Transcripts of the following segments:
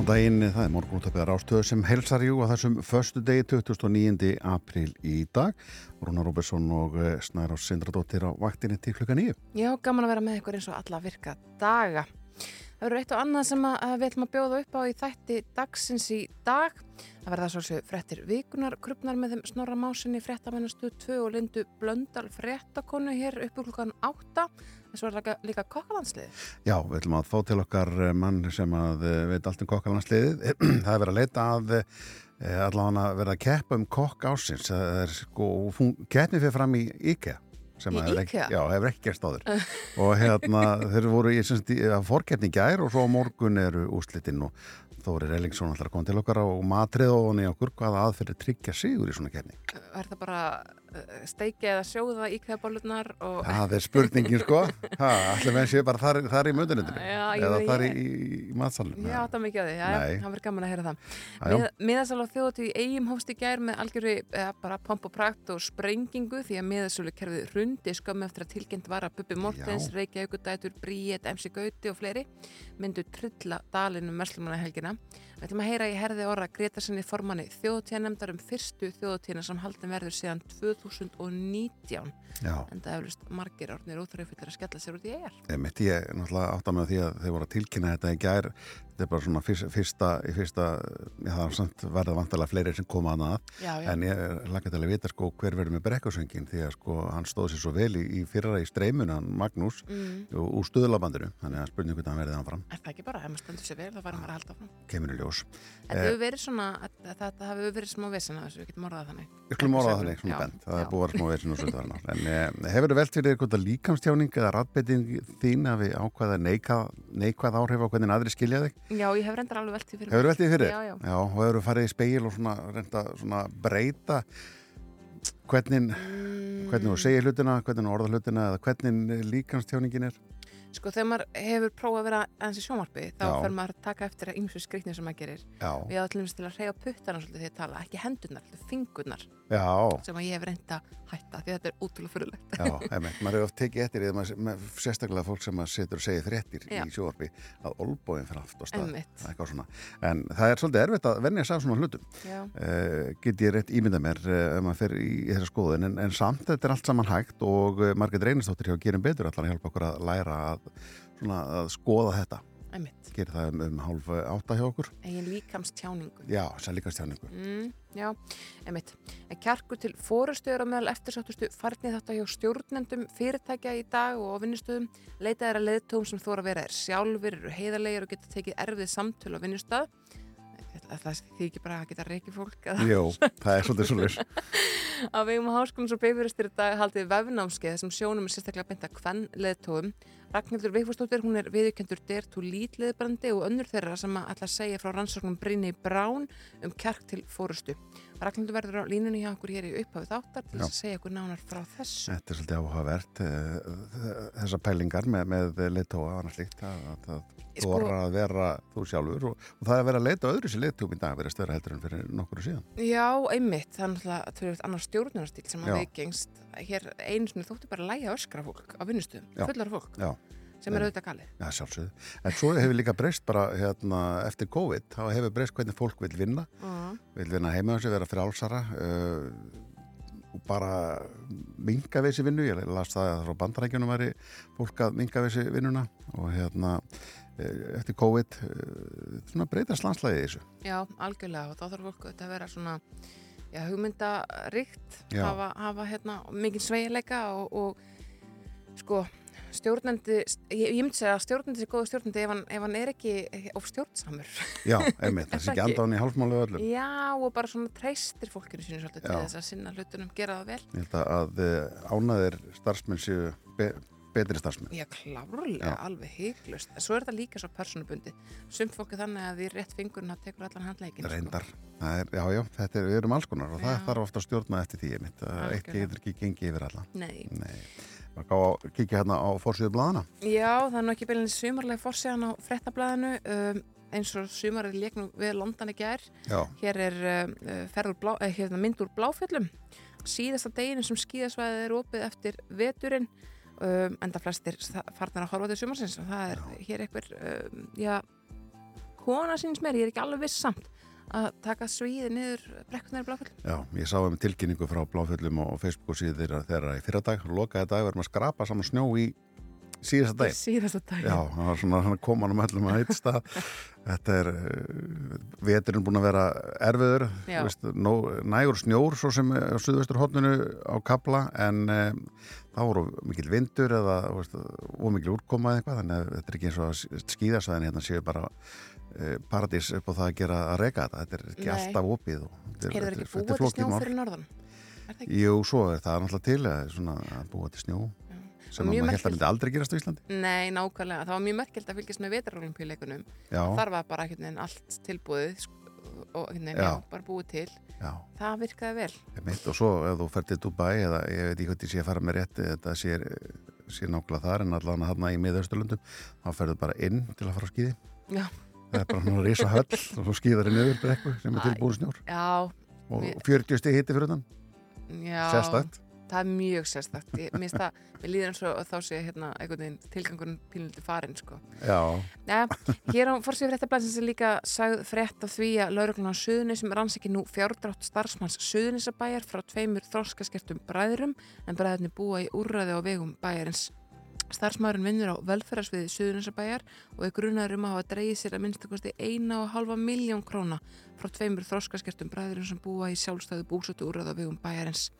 Góðan daginn, það er morgunúttöpið Rástöðu sem helsar jú að þessum förstu degi 29. april í dag. Rúnar Róbersson og eh, Snærás Sindradóttir á vaktinni til klukka nýju. Já, gaman að vera með ykkur eins og alla virka daga. Það verður eitt og annað sem við ætlum að bjóða upp á í þætti dagsins í dag. Það verða svolítið frettir vikunar, krupnar með þeim Snorra Másinni, frettamennastu 2 og Lindu Blöndal frettakonu hér upp úr klukkan 8. Þess var líka, kokkalandsliði. Já, við ætlum að fá til okkar eh, mann sem eh, veit allt um kokkalansliðið. það er verið að leita að eh, allavega verða að keppa um kokk ásins. Það er sko, keppni fyrir fram í IKEA. Sem hefur ekki, IKEA? já, hefur ekki gerst áður og hérna þeir voru í, í gær og svo á morgun eru úslitinn og Þóri Rellingsson ætlar að koma til okkar á matrið og í okkur hvaða aðferði tryggja sigur í svona keppni Er það bara uh, steiki eða sjóða íkveðabólurnar og... það er spurningin sko allir menn séu bara þar, þar í ég eða veit- þar í, í, matsalunum Já, það er mikið á því, það verður gaman að heyra það. Miðasal á þjóðatíð í eigum hófst í gær með algjöru eða, bara pomp og prakt og sprengingu því að miðasölu kerfið hrundi skömmu eftir að tilkynnt var að Bubbi Mortens, Já. Reykjavíkudætur, Bríet, MC Gauti og fleiri myndu trilla dalinum merslumanna helgina. Við ætlum að heyra í herði orra Gretarsinni formanni þjóðatíðanemndar um fyrstu þjóðatíðina sem haldin verður síðan 2019 já. en það hefur margir orðnir úþröfullir að skella sér út í eigar. Einmitt, ég náttúrulega átta með því að þeir voru að tilkynna þetta í gær þetta er bara svona fyrsta, fyrsta, fyrsta það er samt verða vantarlega fleiri sem koma að það en ég lakka til að vita sko hver verður með brekkusöngin því að sko hann stóð sér svo vel í, í fyrra í streymuna, hann Magnús Mm. og úr stöðlabandinu, þannig að spurning hvernig hann verði hann fram, Er það ekki bara, ef maður stendur sér vel, þá varum maður að halda áfram. kemur í ljós Þetta Eh, hefur verið svona, þetta hefur verið smá vissin að þessu, við getum orðað þannig. Við skulum orða það Já, þannig, svona bent, það já. er búið að smá veisin og svona þarna. En eh, hefur þið velt fyrir þér hvort að líkamstjáning eða ratbeiting þín að við ákvaða neikvað, neikvað áhrif á hvernig aðri skilja þig? Já, ég hef reyndar alveg velt fyrir Hefur þið velt fyrir? Já, já. Já, og hefur þið farið í speil og svona reynda svona breyta hvernig, hvernig þú segir hlutina, hvernig þú orða hlutina eða hvernig líkamstjáningin er? Sko, þegar maður hefur prófað að vera aðeins í sjónvarpi, þá fer maður að taka eftir að ymsu skriknir sem maður gerir. Já, áðum til dæmis til að reyja puttana svolítið því að tala, ekki hendurnar, fingurnar, já, sem að ég hef reynd að hætta, því að þetta er útrúlega fyrirlegt. já, einmitt. maður hefur oft tekið eftir að maður, með, sérstaklega fólk sem maður setur og segir fréttir Já. í sjóarpi að olbóin fyrir aft og stað. En það er svolítið erfitt að venja sig af svona hlutum. Uh, get ég rétt ímynda mér uh, ef maður fer í, í þessa skoðun en, en samt þetta er allt saman hægt og uh, Margrét Reynistóttir hjá Gerum Betur allan að hjálpa okkur að læra að, svona, að skoða þetta. Gerir það um, um hálf átta hjá okkur Egin líkamstjáningu. já, sem líka stjáningu Mm, já, einmitt. En kjarkur til fórustöður á meðal eftirsáttustu farnið þetta hjá stjórnendum fyrirtækja í dag og á vinnustöðum. Leitað er að leiðtóm sem þóra vera er sjálfur, eru heiðarlegir og geta tekið erfið samtöl á vinnustöð. Það því ekki bara að geta reykið fólk. Jó, það er svolítið svolítið Á vegum háskólans og beifuristir dag haldið vefnámskeið sem sjónum er sérstaklega beint að hvern leðtóum. Ragnhildur Veifúrsdóttir, hún er viðurkendur Dare to Lead leðbrandi og önnur þeirra sem að að segja frá rannsóknum Brynni Brán um kjark til fórustu. Ragnhildur verður á línunni hjá okkur hér í upphafið áttar til þess að segja okkur nánar frá þessu. Þetta er svolítið áhugavert uh, þessar pælingar með, með leitóa og annars líkt að, að Sko- þú að vera þú sjálfur og, og það er að vera að leita öðru sér leitóum í dag verið stöðra heldur en fyrir nokkuru síðan Já, einmitt, það er náttúrulega tölvöld annar stjórnunarstýl sem að Já. veikengst. Hér einu sinni þótti bara að læja öskra fólk á vinnustöðum, Já. fullar fólk, Já, sem er auðvitað galið. Já, sjálfsögðu. En svo hefur líka breyst bara hérna, eftir COVID, þá hefur breyst hvernig fólk vil vinna, Uh, vil vinna heima á sig, vera frálsara uh, og bara minga við sér vinnu. Ég las það að frá bandarækjunum væri fólk að minga við sér vinnuna og hérna eh, eftir COVID uh, breytast landslæði í þessu. Já, algjörlega og þá þarf fólk auðvitað að vera svona já, hugmyndaríkt hafa, hafa hérna mikið sveigileika og, og sko stjórnandi, ég, ég myndi segja að stjórnandi sé góðu stjórnandi ef hann, ef hann er ekki of stjórnsamur. Já, einmitt, það sé ekki ekki? anda hann í hálfmálu öllum. Já, og bara svona treystir fólkinu sínu svolítið til þess að sinna hlutunum, gera það vel. Ég held að, að uh, ánaðir starfsmenn séu be, betri starfsmenn. Já, klárlega, Já. alveg hygglust. Svo er þetta líka svo personubundi. Sumt fólk er þannig að því rétt fingurinn að tekur allan handleikin. Reyndar. Það Er, já, já, þetta er, við erum alls konar og það Já. þarf ofta að stjórna eftir því einmitt, að eitt getur ekki gengið yfir alla. Nei. Nei. Að kíkja hérna á fórsíðu blaðana. Já, það er nú ekki beilinni sumarlega fórsíðan á frettablaðinu um, eins og sumarið leiknum við London í gær. Já, Hér er uh, ferður blá, eh, hérna, mynd úr bláfjöllum. Síðasta deginu sem skíðasvæðið er opið eftir veturinn. Um, enda flestir farnar að horfa til sumarsins. Og það er hér einhver um, já, kona síns mér, ég er ekki alveg viss samt að taka svíði niður brekkunar í bláfjöllum. já, ég sá um tilkynningu frá Bláfjöllum og Facebook síður þeirra, þeirra í fyrra dag, lokaði dag verðum að skrapa saman snjó í síðasta dag. Síðasta dag. Já, það var svona hann kom hann um öllum að eitt stað. Þetta er, uh, veturinn búin að vera erfiður, veist, nó, nægur snjór svo sem á suðvestur hotninu á kapla en um, það voru mikil vindur eða veist, og mikil úrkoma eða eitthvað, þannig að þetta er ekki eins og að skíðasvæðin hérna séu bara paradís upp á það að gera að reka þetta, þetta er ekki Nei. alltaf opið. þetta Er þetta ekki búið til snjó fyrir norðan? Er? Jú, svo er það náttúrulega til að, svona, að búa til snjó sem að mjög maður held að myndi aldrei gerast á Íslandi. Nei, nákvæmlega. Það var mjög merkild að fylgjast með vetarolimpíuleikunum. Já, Þar var bara veginn allt tilbúið sko, og veginn, Já. já, bara búið til. já. Það virkaði vel. Mitt, og svo ef þú fer til Dubai eða ég veit ekki hvað ég sé að fara með rétt þetta sé, sé nákvæmlega þar en allan að hann í miðausturlundum þá ferðu bara inn til að fara á skíði Já. Það er bara að risa höll og svo skíðar inn yfir brekku sem er tilbúin snjór Já, og Við- 40 stig hitti fyrir þann já. sérstætt Það er mjög sérstakt. Ég, mér finnst það, mér líður eins og þá sé hérna einhvern veginn tilgangurinn pínlítið farin, sko. já, Ja, hér á fórsvíð fréttablansins er líka sagð frétt af því að lauruglun á Suðunis sem rannsækir nú fjárdrátt starfsmanns Suðunisabæjar frá tveimur þróskaskertum bræðurum en bræðurni búa í úrræði á vegum bæjarins. Starfsmæðurinn vinnur á velferðarsviði Suðunisabæjar og er grunaður um að hafa dreigið sér að minnstakosti eina og halva miljón króna frá tveimur þróskaskertum bræðurum sem búa í sjálfstæðu búsötu úrræði á vegum bæjarins.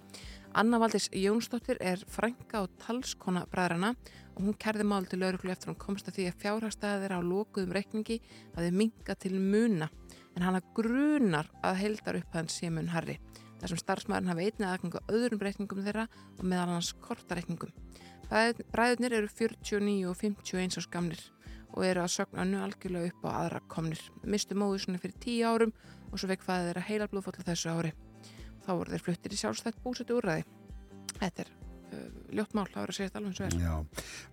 Anna Valdís Jónsdóttir er frænka og talskona bræðrana og hún kærði mál til lauruglu eftir hún komst að því að fjárhagstæðir á lokuðum reikningi að þið minga til muna en hana grunar að heldar upp hans sé mun harri. Þessum starfsmæðurinn hafi einnig aðgangu að öðrum reikningum þeirra og meðal hans kortareikningum. Bræð- Bræðurnir eru 49 og 51 árs gamlir og eru að sögn önnu algjörlega upp á aðra komnir. Mistu móðu svona fyrir 10 árum og svo vekk fæði þeirra heila blóðfóllu þessu ári. Þá voru þeir fluttir í sjálfstætt búsetu úrræði. Þetta er ljótt mál, það voru að segja þetta alveg eins og er. já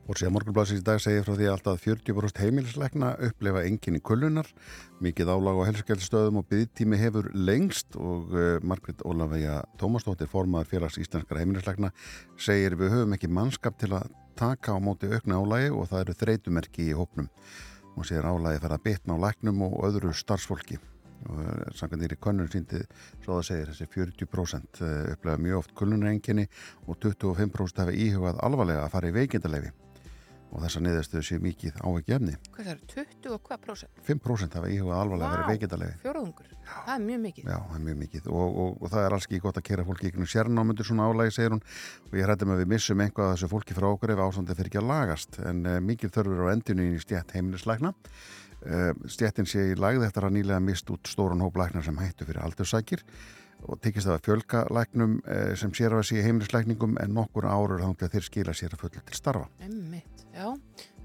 og sér morgunblæsins í dag segir frá því alltaf 40% heimilisleikna upplefa enginn í kullunar mikið álag á helskjöldstöðum og byggtími hefur lengst og uh, Margrit Ólafæja Tómasdóttir formaður félags íslenskara heimilisleikna segir við höfum ekki mannskap til að taka á móti aukna álagi og það eru þreytumerki í hópnum. Og sér álagi fer að bitna á læknum og öðru starfsfólki og nýri könnun síndi svo það segir þessi 40% upplega mjög oft kullunarenginni og 25% hafa íhugað alvarlega að fara í veikindalefi og þessar niðurstöðu sé mikið ávegjefni Hvað það eru? 20 og hvað prósent? 5% hafa íhugað alvarlega að fara í veikindalefi Fjóruðungur? Það er mjög mikið. Já, það er mjög mikið og, og, og það er alls ekki gott að kera fólki ykkur sérnámyndur svona álægi, segir hún og ég hrættum að við missum einhvað af þessu fólki frá okkur ef ástandið fyrir ekki að lagast en uh, í uh, stjættin sé í lagði eftir að nýlega mist út stóran hóp læknar sem hættu fyrir aldursækir og tekist það að fjölga læknum uh, sem sér að sé í heimilislækningum en nokkur árur þá til þeir skila sér að fullu til starfa Emmitt, já,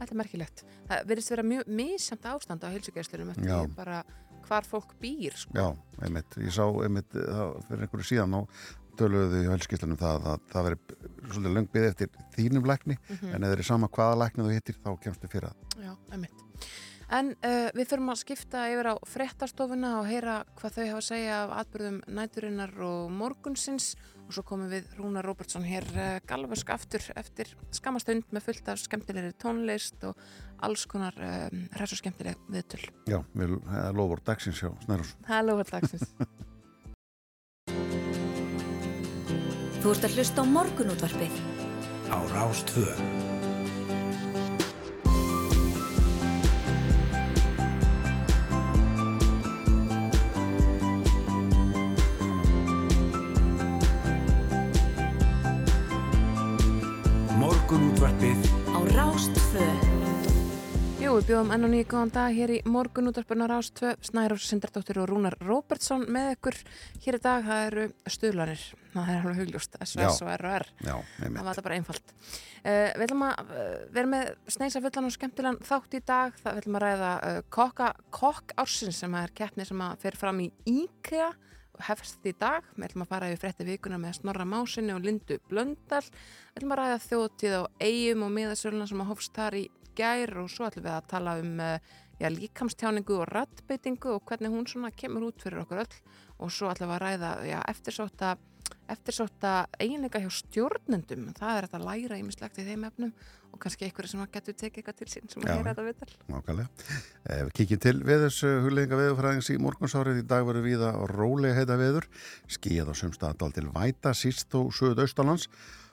þetta er merkilegt. Það verðist vera mjög misamt ástand á heilsugjæslurum eftir því bara hvar fólk býr, sko. Já, einmitt, ég sá einmitt það fyrir einhverju síðan og töluðu í helskislanum það að það veri svolítið löng byggð eftir þínum lækni Mhm. en ef þeir er sama hvaða lækni þú hittir þá kemstu fyrir það. Já, emmitt. En uh, við þurfum að skipta yfir á fréttastofuna og heyra hvað þau hafa að segja af atbyrðum næturinnar og morgunsins og svo komum við Rúnar Róbertsson hér uh, galvask aftur eftir skamastund með fullt af skemmtilegri tónlist og alls konar uh, hræs og skemmtileg viðtöl. Já, við lofur dagsins hjá Snærós. Það er lofað dagsins. Þú ert að hlusta á morgunútvarpið. á Rástvö. Morgunútvarpið Á Rástvö. Jú, við bjóðum enn og nýja góðan dag hér í morgun útvarpuna Rástvö, Snærós Sindardóttir og Rúnar Róbertsson með ykkur hér í dag, það eru stuðlanir það er alveg hugljóst, SOS Já. og RR Já, það einmitt. var þetta bara einfalt uh, Við ætlum að uh, vera með sneisa fullan og skemmtilegan þátt í dag það við ætlum að ræða uh, kokka, kokk ársins sem er keppni sem að fer fram í IKEA hefst í dag. Við ætlum að fara yfir frétti vikuna með Snorra Másinni og Lindu Blöndal. Við ætlum að ræða þjóðtíð á eigum og miðasöluna sem að hófst þar í gær og svo ætlum við að tala um uh, já, líkamstjáningu og rattbeitingu og hvernig hún svona kemur út fyrir okkur öll og svo ætlum við að ræða já, eftirsóta eftirsóta eiginleika hjá stjórnendum það er að læra ímislegt í þeim efnum og kannski einhverju sem getur tekið eitthvað til sín sem að heyra þetta viðtal Nákvæmlega. Eh, Við kíkjum til veðurs hugleðinga veðurfræðings í morgunsárið. Í dag verður viða rólega heita veður. Skíð á sumstaðadal til væta síst og söðaustalands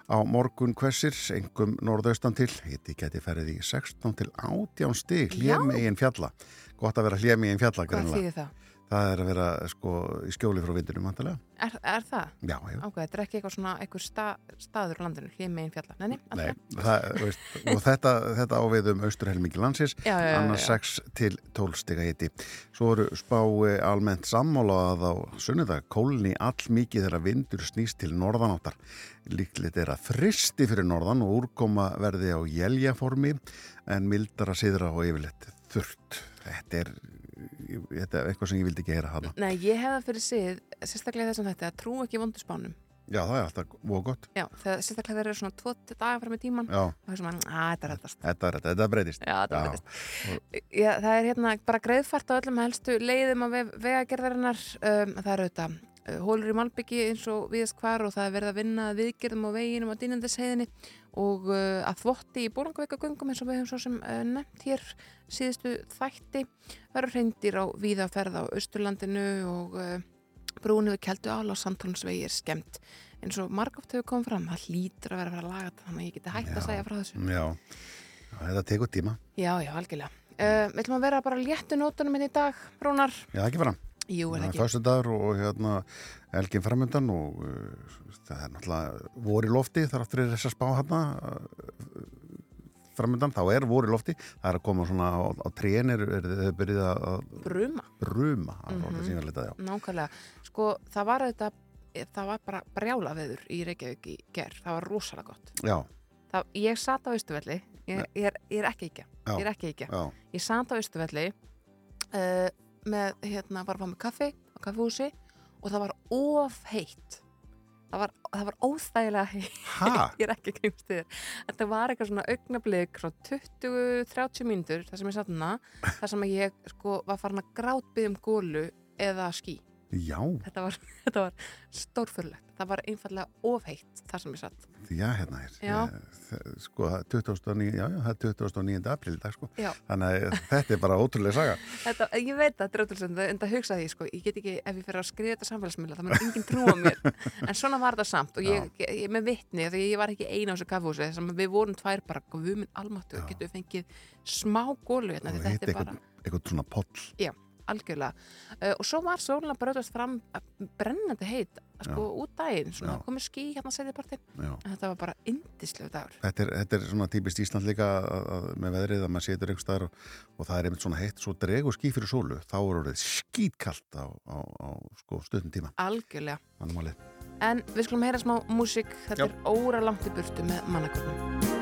á morgun hvessir, engum norðaustan til. Hitti geti ferið í 16 til 18 stig hljem Já. eigin fjalla. Gott að vera hljem eigin fjalla Hvað þýðir það? Það er að vera sko í skjóli frá vantilega. Er, er það? Já, já. Ákveð, þetta er ekki eitthvað svona einhver sta, staður á landinu, hlið megin fjalla Nei, nei, það, veist, og þetta, þetta ávið um austurhelmingi landsins Já, annars já. 6 til 12 stiga hiti svo eru spái almennt sammála að á sunnudag kólni all mikið þegar vindur snýst til norðanáttar líklegt er að fristi fyrir norðan og úrkoma verði á jæljaformi en mildara siðra og yfirleitt þurrt þetta er, þetta er eitthvað sem ég vildi ekki heyra hana Nei, ég hefða fyrir sig, sérstaklega þetta að trú ekki vondurspánum já það er alltaf voru gott Já, þegar sérstaklega þeir eru svona tvo dagar fram í tíman já, og þessum að, þetta er reddast þetta, er, þetta breytist Já, þetta Já. breytist. Já, það er hérna bara greiðfært á öllum helstu leiðum á vegagerðarinnar. Um, það eru uh, hólur í Malbyggi eins og viðast hvar og það er verið að vinna að viðgerðum á veginum á dýnandisheiðinni og uh, að þvotti í búlangaveikagöngum eins og við höfum svo sem uh, nefnt hér síðustu þætti. Það eru reyndir á víðaferð á Austurlandinu og brúinu við keldu ála og samtalnsvegi er skemmt eins og margóft hefur komið fram, það hlýtur að vera að vera að laga þetta þannig að ég geti hægt Já. að segja frá þessu. já, já þetta tekur tíma Já, já, algjörlega. Við ætlum að vera bara léttu nótunum minn í dag, Rúnar. já ekki fara Jú, er það Það er ekki. dagur og hérna elgin framöndan og uh, það er náttúrulega vor í lofti þar áttur er þess að spá hérna uh, framöndan, þá er vor í lofti það er að koma svona á, á trén er þau byrjuð að Bruma, bruma mm Mhm. -hmm. lita, já. nákvæmlega. Sko, það var þetta, það var bara brjála veður í Reykjavík í ger. Það var rosalega gott. já, Það, ég sat á Austuvelli, ég, ég, ég er ekki ekki, ég er ekki ekki. Ég sat á Austuvelli uh, með, hérna, var að fá með kaffi á kaffihúsi og það var of heitt. Það var, það var óþægilega heitt. ég er ekki kemst þér þetta var eitthvað svona augnablík frá 20-30 mínútur þar sem ég satt hana þar sem ég sko var farin að grátbyggja um gólu eða skí já, þetta var, var stórfurlegt það var einfallega ofheitt þar sem ég satt. Já, hérna er. Já. Eh, sko, það er 29, já, já, það er 29. april í dag, sko, Já. þannig að þetta er bara ótrúlega saga. Þetta, ég veit að þetta er ótrúlega en það hugsaði ég sko, ég get ekki ef ég fer að skrifa þetta samfélagsmiðla, það mun enginn trúa mér. En svona var þetta samt og ég, ég, ég með vitni, því ég var ekki eina á þessu kaffhúsi þess að við vorum tvær bara, við minn almáttu Já. getum við fengið smá gólu hérna, og því þetta er bara eitthvað, svona poll algjörlega. Uh, og svo var sóluna bröðast fram uh, brennandi heit sko út daginn, svona Já. komið ský hérna setjapartin, já. En þetta var bara indislegu dagur. Þetta er, þetta er svona típist Ísland líka að, að, með veðrið að maður setur einhver staðar og, og það er einmitt svona heitt, svo dregur ský fyrir sólu þá er orðið skýtkalt á, á, á sko, stundin tíma. Algjörlega, Þannig málið. en við skulum heyra smá músík, Já. þetta er óra langt í burtu með mannakornum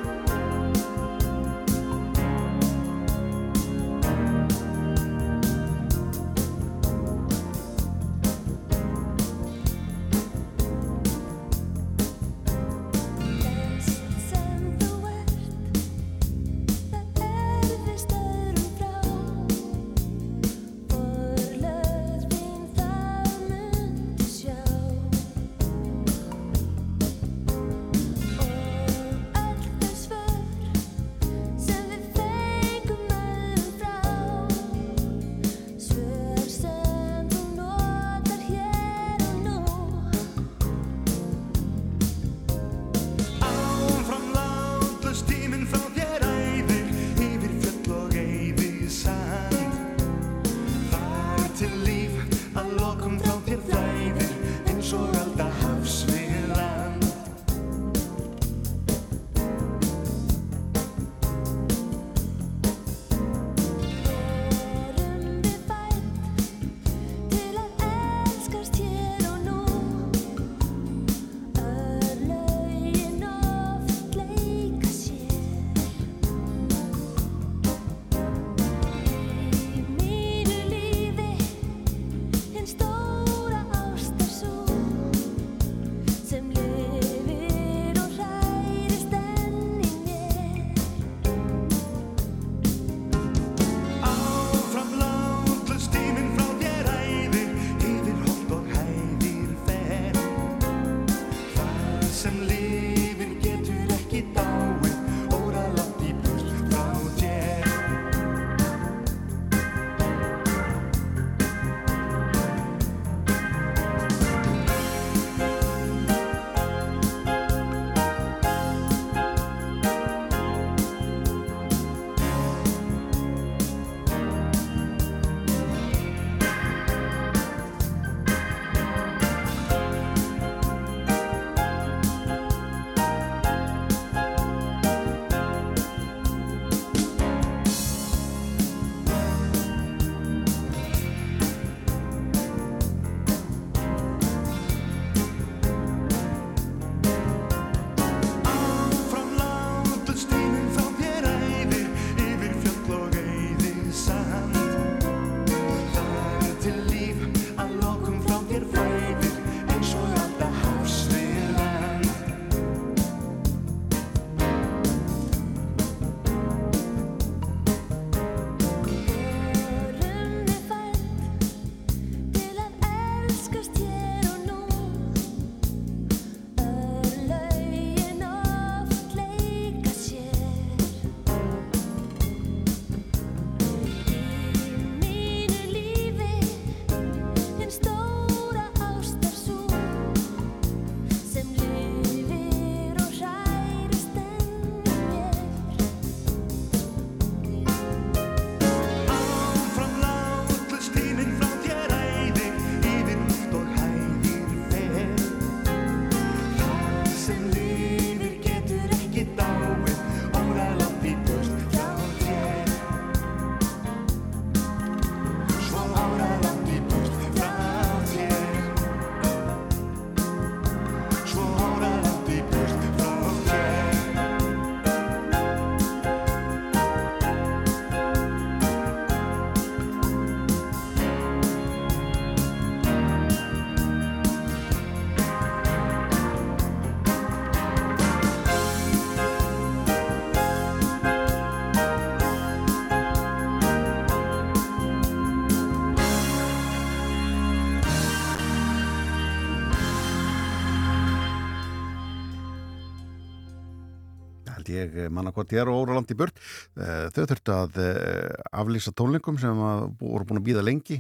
ég manna hvort ég er og óraland í burt Eh, þau þurftu að eh, aflýsa tónleikum sem voru búin að býða lengi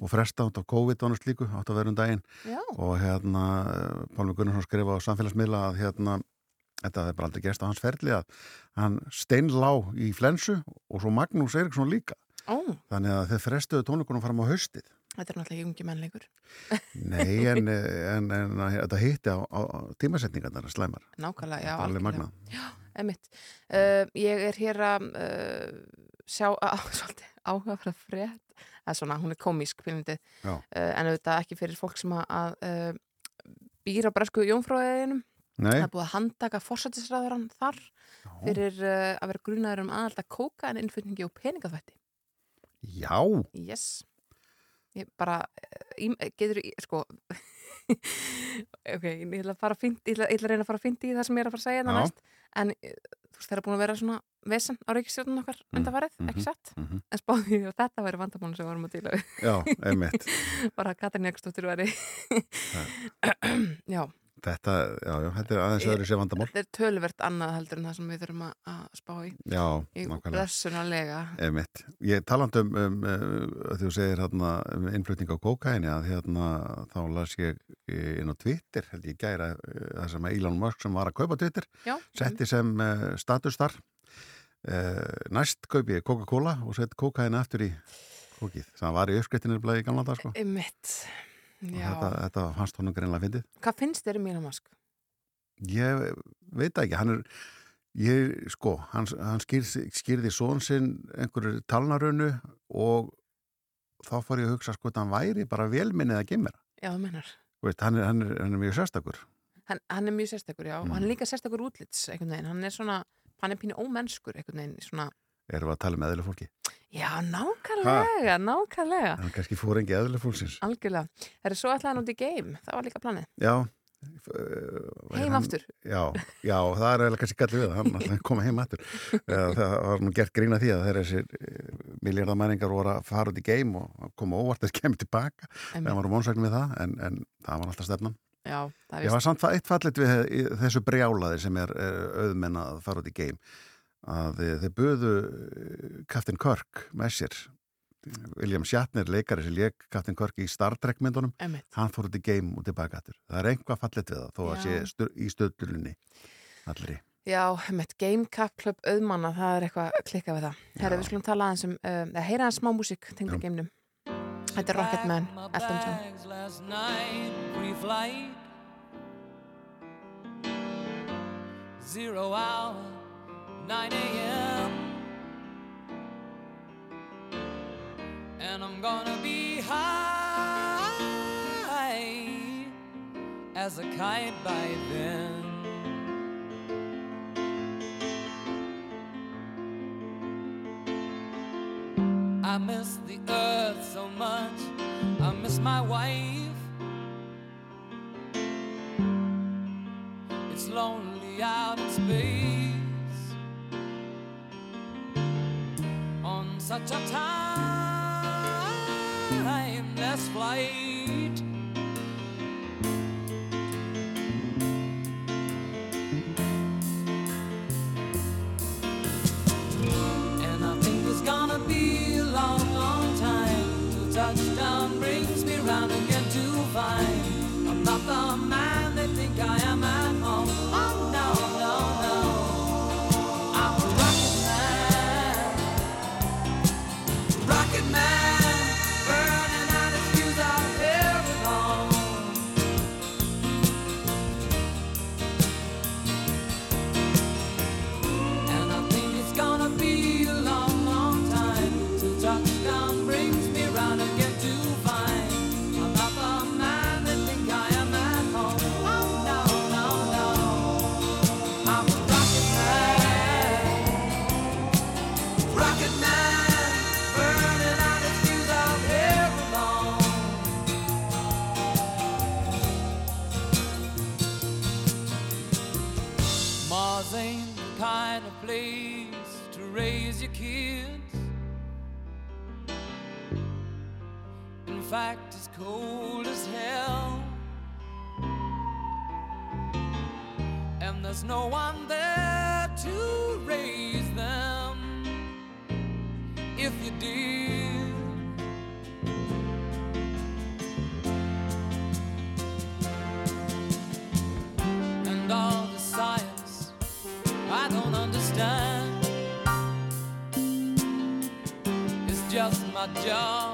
og fresta át á COVID og annars líku átt að vera um daginn Já, og hérna eh, Pálmi Gunnarsson skrifa á samfélagsmiðla að hérna þetta hefði bara aldrei gerst á hans ferli að hann steinlá í flensu og svo Magnús Eriksson líka ó, þannig að þeir frestuðu tónleikunum fram á haustið þetta er náttúrulega ungi mennleikur Nei, en, en, en, en þetta hitti á, á, tímasetningarnar slæmar, Nákvæmlega, já, algjörlega. magna Emitt, uh, ég er hér að uh, sjá að svolítið áhuga frétt, eða svona, hún er komísk Já. uh, en auðvitað ekki fyrir fólk sem að, uh, býra bresku jónfróðeginum. Nei, Það er búið að handtaka fórsættisræðurann þar já, fyrir að vera grunaður um aðalda kóka en innflutningi og peningaþvætti. já, Yes. Ég bara, getur, sko, ok, ég ætla að fara að fyndi, ég ég ætla að reyna að fara að fyndi í það sem ég er að fara að segja það Já. næst, en eh, þú veist, það er búin að vera svona vesen á ríkistjórnum okkar Mm, undanfarið, mhm. ekki sett, mhm. en spáði því að þetta væri vandamálun sem við vorum að díla við, já, einmitt bara að Katrin Ekkstóttir væri, já, Þetta, já, já, þetta er aðeins öðru sér vandamál. þetta er töluvert annað heldur en það sem við þurfum að, spá í, Já, í nákvæmlega. blessunarlega, Einmitt. Ég talandi um, um, um þú segir hérna um innflutning á kókaini að hérna þá las ég inn á Twitter held ég gæra það sem Elon Musk sem var að kaupa Twitter já, setti sem uh, status þar. Uh, næst kaupi ég Coca-Cola og sett kókaini aftur í kókið það var í uppskriftinu í gamla dag sko. já, þetta, þetta fannst honum greinlega fyndið hvað finnst þér um Elon Musk? Ég veit það ekki, hann er ég, sko, hann, hann skýrði, skýrði són sinn einhverju talnarunu og þá fór ég að hugsa sko að hann væri bara velminnið að gemera. Já, þú mennar, hann, er, hann, er, hann er mjög sérstakur. hann, hann er mjög sérstakur, já, og hann Mm. er líka sérstakur útlits, hann er svona, hann er pínu ómennskur, einhvern veginn, svona, Erum við að tala um eðlileg fólki? Já, nákvæmlega, ha? nákvæmlega. Það er kannski fórengi aðlega fólksins. Algjörlega. Það er svo alltaf hann út í geim, það var líka planið. Já. Heim hann, aftur. Já, já, það er vel kannski gallið við það, hann alltaf koma heim aftur. Það var nú gert grína því að það er þessi eh, miljardamæringar voru að fara út í geim og koma óvart að kemja tilbaka. Það var mónsvægni við það, en, en það var alltaf stefnan. Já, það er vist. Ég var samt eitt fallit við eh, þessu brjálaði sem er, er auðmenn að fara út í geim að þeir buðu eh, Captain Kirk með sér. William Shatner, leikari sem leik Captain Kirk í Star Trek myndunum hann fór út í game og tilbaka aftur. Það er einhvað fallit við það þó að Já. sé í stöðlunni allri. Já, með Game Cup Club auðmanna það er eitthvað klikkað við það. Herra, við skulum tala aðeins um, eh, eða uh, heyra aðeins smá músik tengda geimnum. Þetta er Rocketman, Elton John. Zero hour 9 a.m. And I'm gonna be high as a kite by then. I miss the earth so much. I miss my wife. It's lonely out in space. such a timeless flight. cold as hell. And there's no one there to raise them if you did. And all the science I don't understand is just my job.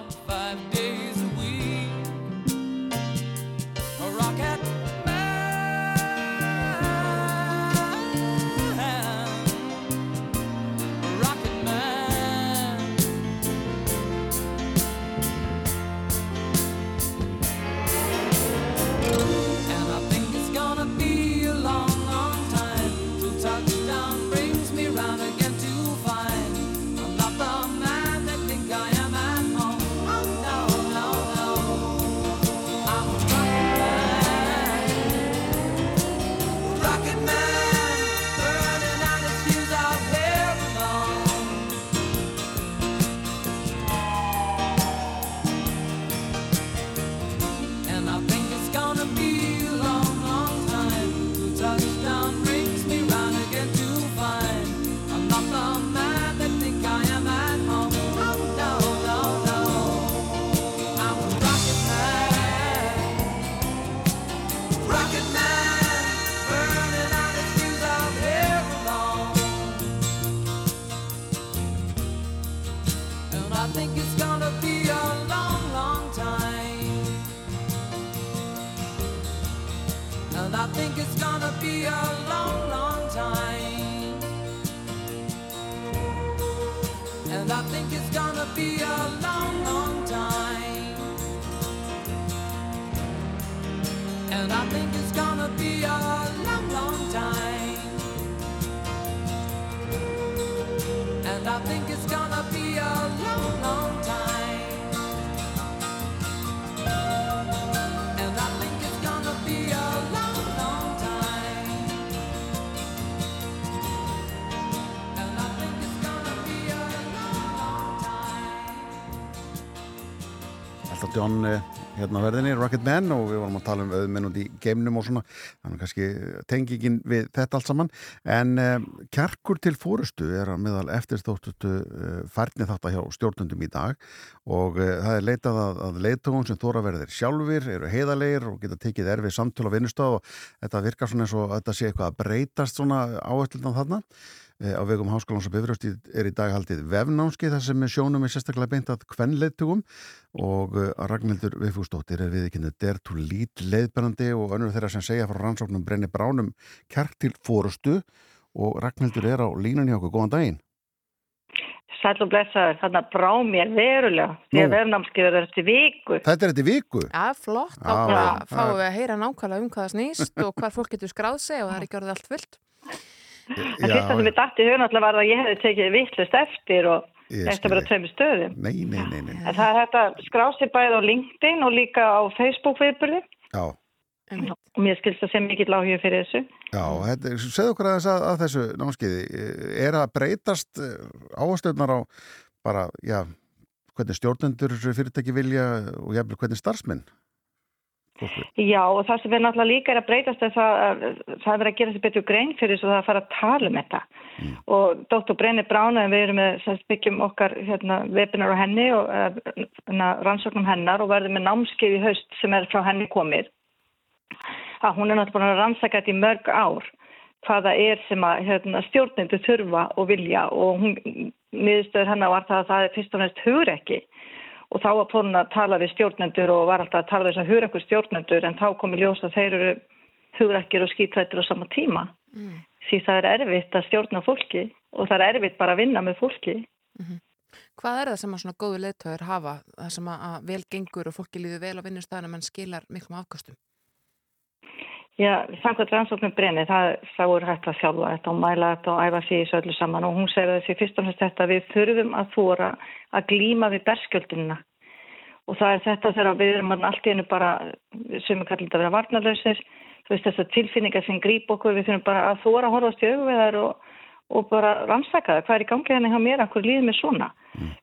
John eh, hérna verðinni, Rocketman og við varum að tala um öðminn og því geimnum og svona. Þannig kannski eh, tengi ekki við þetta allt saman. En um, kjarkur til fórustu er að meðal eftirstóttutu uh, færni þetta hjá stjórnundum í dag. Og uh, það er leitað að, að leittógun sem þóra verðir sjálfur, eru heiðalegir og geta tekið erfið samtölu á vinnustáð og þetta virkar svona eins og þetta sé eitthvað að breytast svona áhersluðan þarna á vegum Háskólans og Bifröst er í dag haldið vefnámski þar sem sjónum er sérstaklega beint að kvenleittugum og uh, Ragnhildur Viðfúsdóttir er við ekki der to lead leiðbærandi og önnur þeirra sem segja frá rannsóknum brenni bránum kjark til fórustu og Ragnhildur er á línunni okkur, góðan daginn. Sæll og blessaður, þannig að brá mér verulega því að vefnámskið er eftir viku. Þetta er þetta viku? Já, flott, þá Já, bara já. fáum við að heyra nákvæmlega um hvað það snýst og hvar fólk getur skráð sig og það er ekki orðið allt fullt. En fyrsta sem ég dætti hugun alltaf var að ég hefði tekið vittlust eftir og eftir að þig. tveimur stöðum. Nei, nei, nei, nei En það er hægt að skrá sig bæði á LinkedIn og líka á Facebook viðbyrði Já, og mér skilst að sem mikill áhuga fyrir þessu. já, þetta, segðu okkur aðeins að, að þessu námskeiði er að breytast áhersluðnar á bara, já hvernig stjórnendur fyrirtæki vilja og jafnvel hvernig starfsmenn vil. Já og það sem er náttúrulega líka er að breytast er það að það er verið að gera sér betur grein fyrir svo það að fara að tala um þetta. Og Dr. Brenni Brána, við erum með sagt, byggjum okkar hérna, webinar á henni og uh, rannsóknum hennar og verðum með námskeið í haust sem er frá henni komið. Að hún er náttúrulega búin að rannsaka þetta í mörg ár hvaða er sem að hérna, stjórnendur þurfa og vilja og hún, miðstöður hennar var það að það er fyrst og næst hugur ekki og þá var hún að tala við stjórnendur og var alltaf að tala við þess að hugur ekkur stjórnendur en þá kom í ljós að þeir eru hugrekkir og skítrættir á sama tíma mm. því það er erfitt að stjórna fólki og það er erfitt bara að vinna með fólki Hvað er það sem að svona góðu leiðtöður hafa, það sem að, vel gengur og fólki líður vel á vinnustæðan en skilar miklum afkostum? Já, samkvæmt rannsóknum brenni, það, það voru hægt að þjálfa þetta og mæla þetta og æfa sig í þessu öllu saman. Og hún segir þessi fyrst og næst þetta að við þurfum að þóra að glíma við berskjöldinina og það er þetta þegar við erum allt í hennu bara, sem kallum þetta að vera varnarlausir, þú veist þessar tilfinningar sem grýp okkur, við þurfum bara að þóra að horfast í auðveðar og, og bara rannsaka það, hvað er í gangi henni hjá mér, akkur líður mér svona.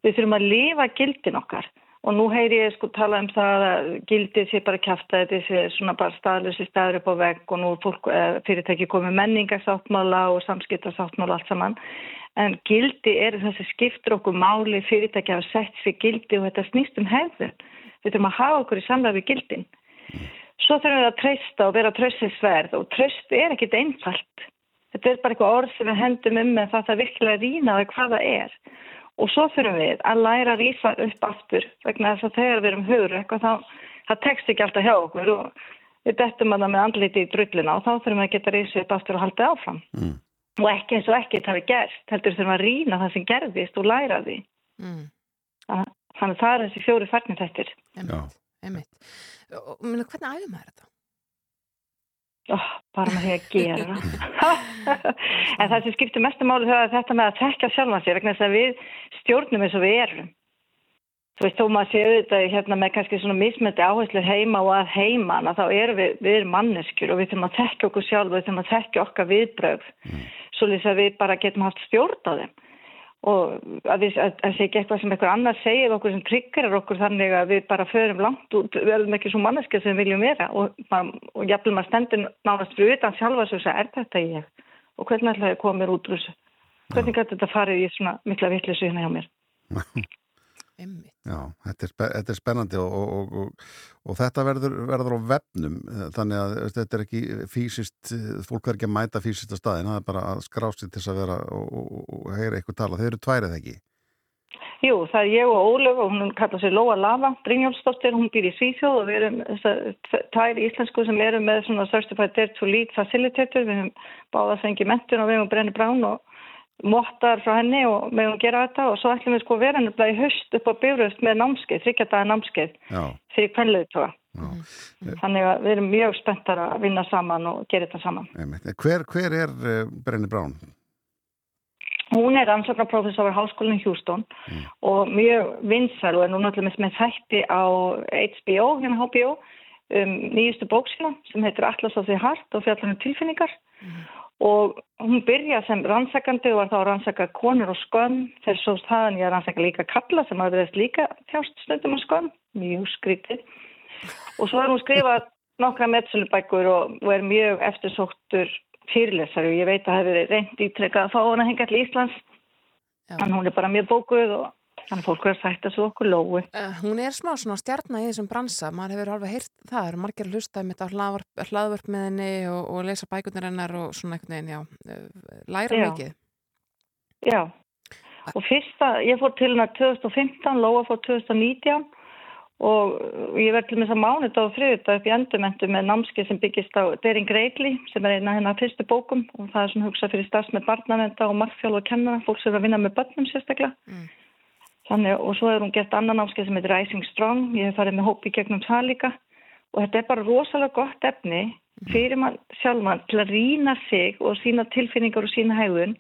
Við þurfum að lifa gildin okkar og nú heyri ég sko tala um það að gildið sé bara kæfta þetta sé svona bara staðlösi staður upp á vegg og nú fólk, eh, fyrirtæki komið menningarsáttmála og samskiptarsáttmála allt saman. En gildi er þessi skiptur okkur máli fyrirtæki hafa sett fyrir gildi og þetta snýst um hefðun við þurfum að hafa okkur í samræð við gildin. Svo þurfum við að treysta og vera tröstisverð og tröst er ekkit einfalt. Þetta er bara eitthvað orð sem við hendum um en það það virkilega að rýna það hvað það er og svo þurfum við að læra að rýsa upp aftur vegna þess að þegar við erum hugur eitthvað þá, það tekst ekki alltaf hjá okkur og við dettum að það með andliti í drullina og þá þurfum við að geta rýsa upp aftur og haldið áfram Mm. og ekki eins og ekkert hafi gerst heldur þurfum að rýna það sem gerðist og læra því Mm. Þannig að það er þessi fjóri færnir þettir Einmitt, einmitt. Og, hvernig æfum maður þetta? Oh, bara með því að gera. En það sem skiptir mestu máli það er þetta með að tekja sjálfan sig vegna þess að við stjórnum eins og við erum. Þú veist, þó maður sé auðvitað hérna með kannski svona mismöndi áherslu heima og að heiman að þá erum við, við erum manneskjur og við þurfum að tekja okkur sjálf við þurfum að tekja okkar viðbröð svo lýs að við bara getum haft stjórn á þeim og að við að, að sé ekki eitthvað sem einhver annar segir okkur sem tryggirar okkur þannig að við bara förum langt út, við erum ekki svo manneskja sem við viljum vera. Og, og, jafnvel maður stendur nánast fyrir utan sjálfa svo að er þetta ég? Og hvernig ætlaði að koma mér út úr þessu? Hvernig gæti þetta farið í svona mikla vittlisu hérna hjá mér Einmitt. Já, þetta er, þetta er spennandi og, og, og, og, og þetta verður, verður á vefnum eh, þannig að veist, þetta er ekki fysiskt, fólk er ekki að mæta fysiskt á staðin, það er bara að skrási til þess að vera og, og, og heyra eitthvað tala. Þeir eru tværið ekki. Jú, það er ég og Ólöf og hún kallar sér Lóa Lava, Brynjólfsdóttir, hún býr í Svíþjóð og við erum tvær íslensku sem eru með svona Certified Dare to Lead Facilitator, við höfum báða fengið mentun og við höfum Brenni Brán og mottar frá henni og við höfum gera þetta. Og svo ætlum við sko að vera nefnilega í haust upp á bifröst með námskeið, þryggjadaga námskeið Já, fyrir kvenleiðtóa. já, Þannig að við erum mjög spenntar að vinna saman og gera þetta saman. Hver, hver er uh, Brenni Brán? Hún er rannsóknarprofessor á háskólinn í Houston og mjög vinsæl og er nú náttúrulega með þætti á HBO, hérna HBO, um, nýjustu bóksina sem heitir Atlas of the Heart og fjallar um tilfinningar og hún byrja sem rannsakandi og var þá að rannsaka konur og skömm. Þegar svo staðan ég að rannsaka líka kalla sem hafa verið líka þjást stundum á skömm, mjög skrítið. Og svo er hún skrifað nokkra metsölubækur og, og er mjög eftirsóttur fyrirlesari. Og ég veit að það hefur reynd ítrekka að fá hana hingað til Íslands. Já. en hún er bara mjög bókuð og þannig að fólk er að sætta svo okkur lói. Uh, hún er smá svona stjarnar í þessum bransa, maður hefur alveg heyrt það, það eru margir að hlusta um þetta á hlaðvarp með henni og, og lesa bækurnar hennar og svona einhvern veginn, já, uh, læra Já. mikið. Já, og fyrsta, ég fór til hana 2015, Lóa fór 2019 og ég verði til með þess að mánudag og þriðudag upp í endurmentu með námskeið sem byggist á Daring Greigli sem er eina hennar fyrstu bókum og það er svona hugsað fyrir stafs með barnavenda og markþjálf og kennara, fólk sem er að vinna með börnum sérstaklega. Mm. Þannig, og svo er hún gert annan námskeið sem heitir Rising Strong, ég hef farið með hópi gegnum það líka. Og þetta er bara rosalega gott efni fyrir mann sjálfmann til að rýna sig og sína tilfinningar og sína hegðun.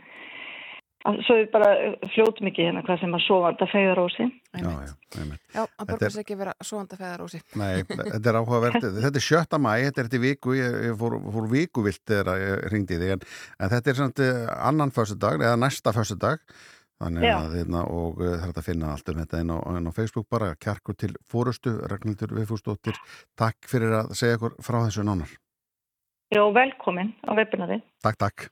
Að- svo við bara fljótum ekki hérna hvað sem að sofanda feyðarósi. Já, já, einmitt. Já, að er- sig ekki vera svoanda feðarósi. Nei, þetta er áhugavert, þetta er sjötta mæ, þetta er þetta viku, ég, ég fór, fór vikuvilt þegar ég ringdi þig, en, en þetta er samt eh, annan föstudag, eða næsta föstudag, þannig að hérna, og uh, það er að finna allt um þetta inn á, inn á Facebook bara, kjarkur til fórustu, Ragnhildur Viðfúsdóttir, takk fyrir að segja ykkur frá þessu nánar. Já, velkomin á webinari. Takk, takk.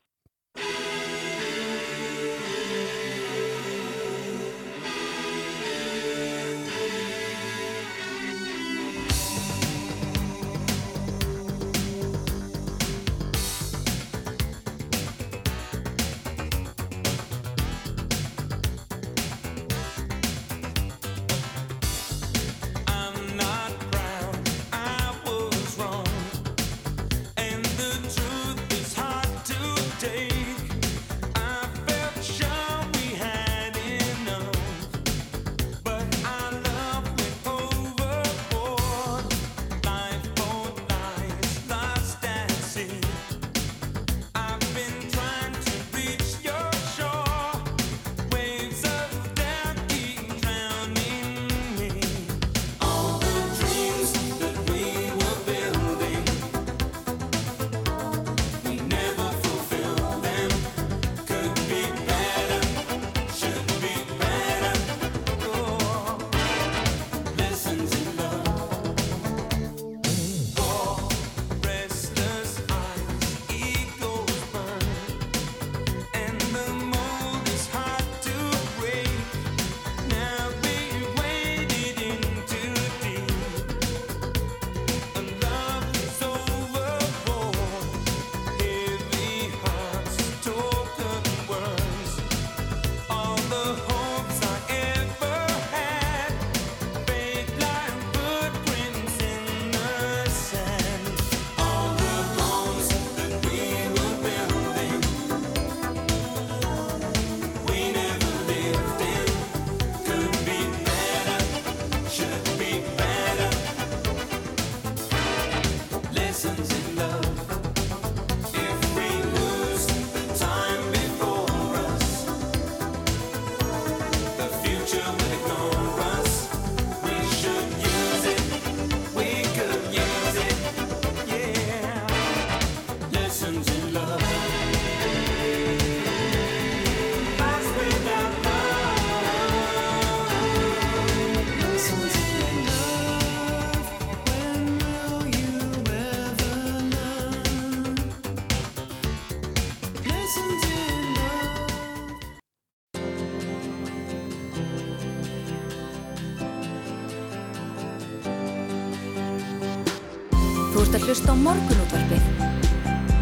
Hlusta á morgunútvarpið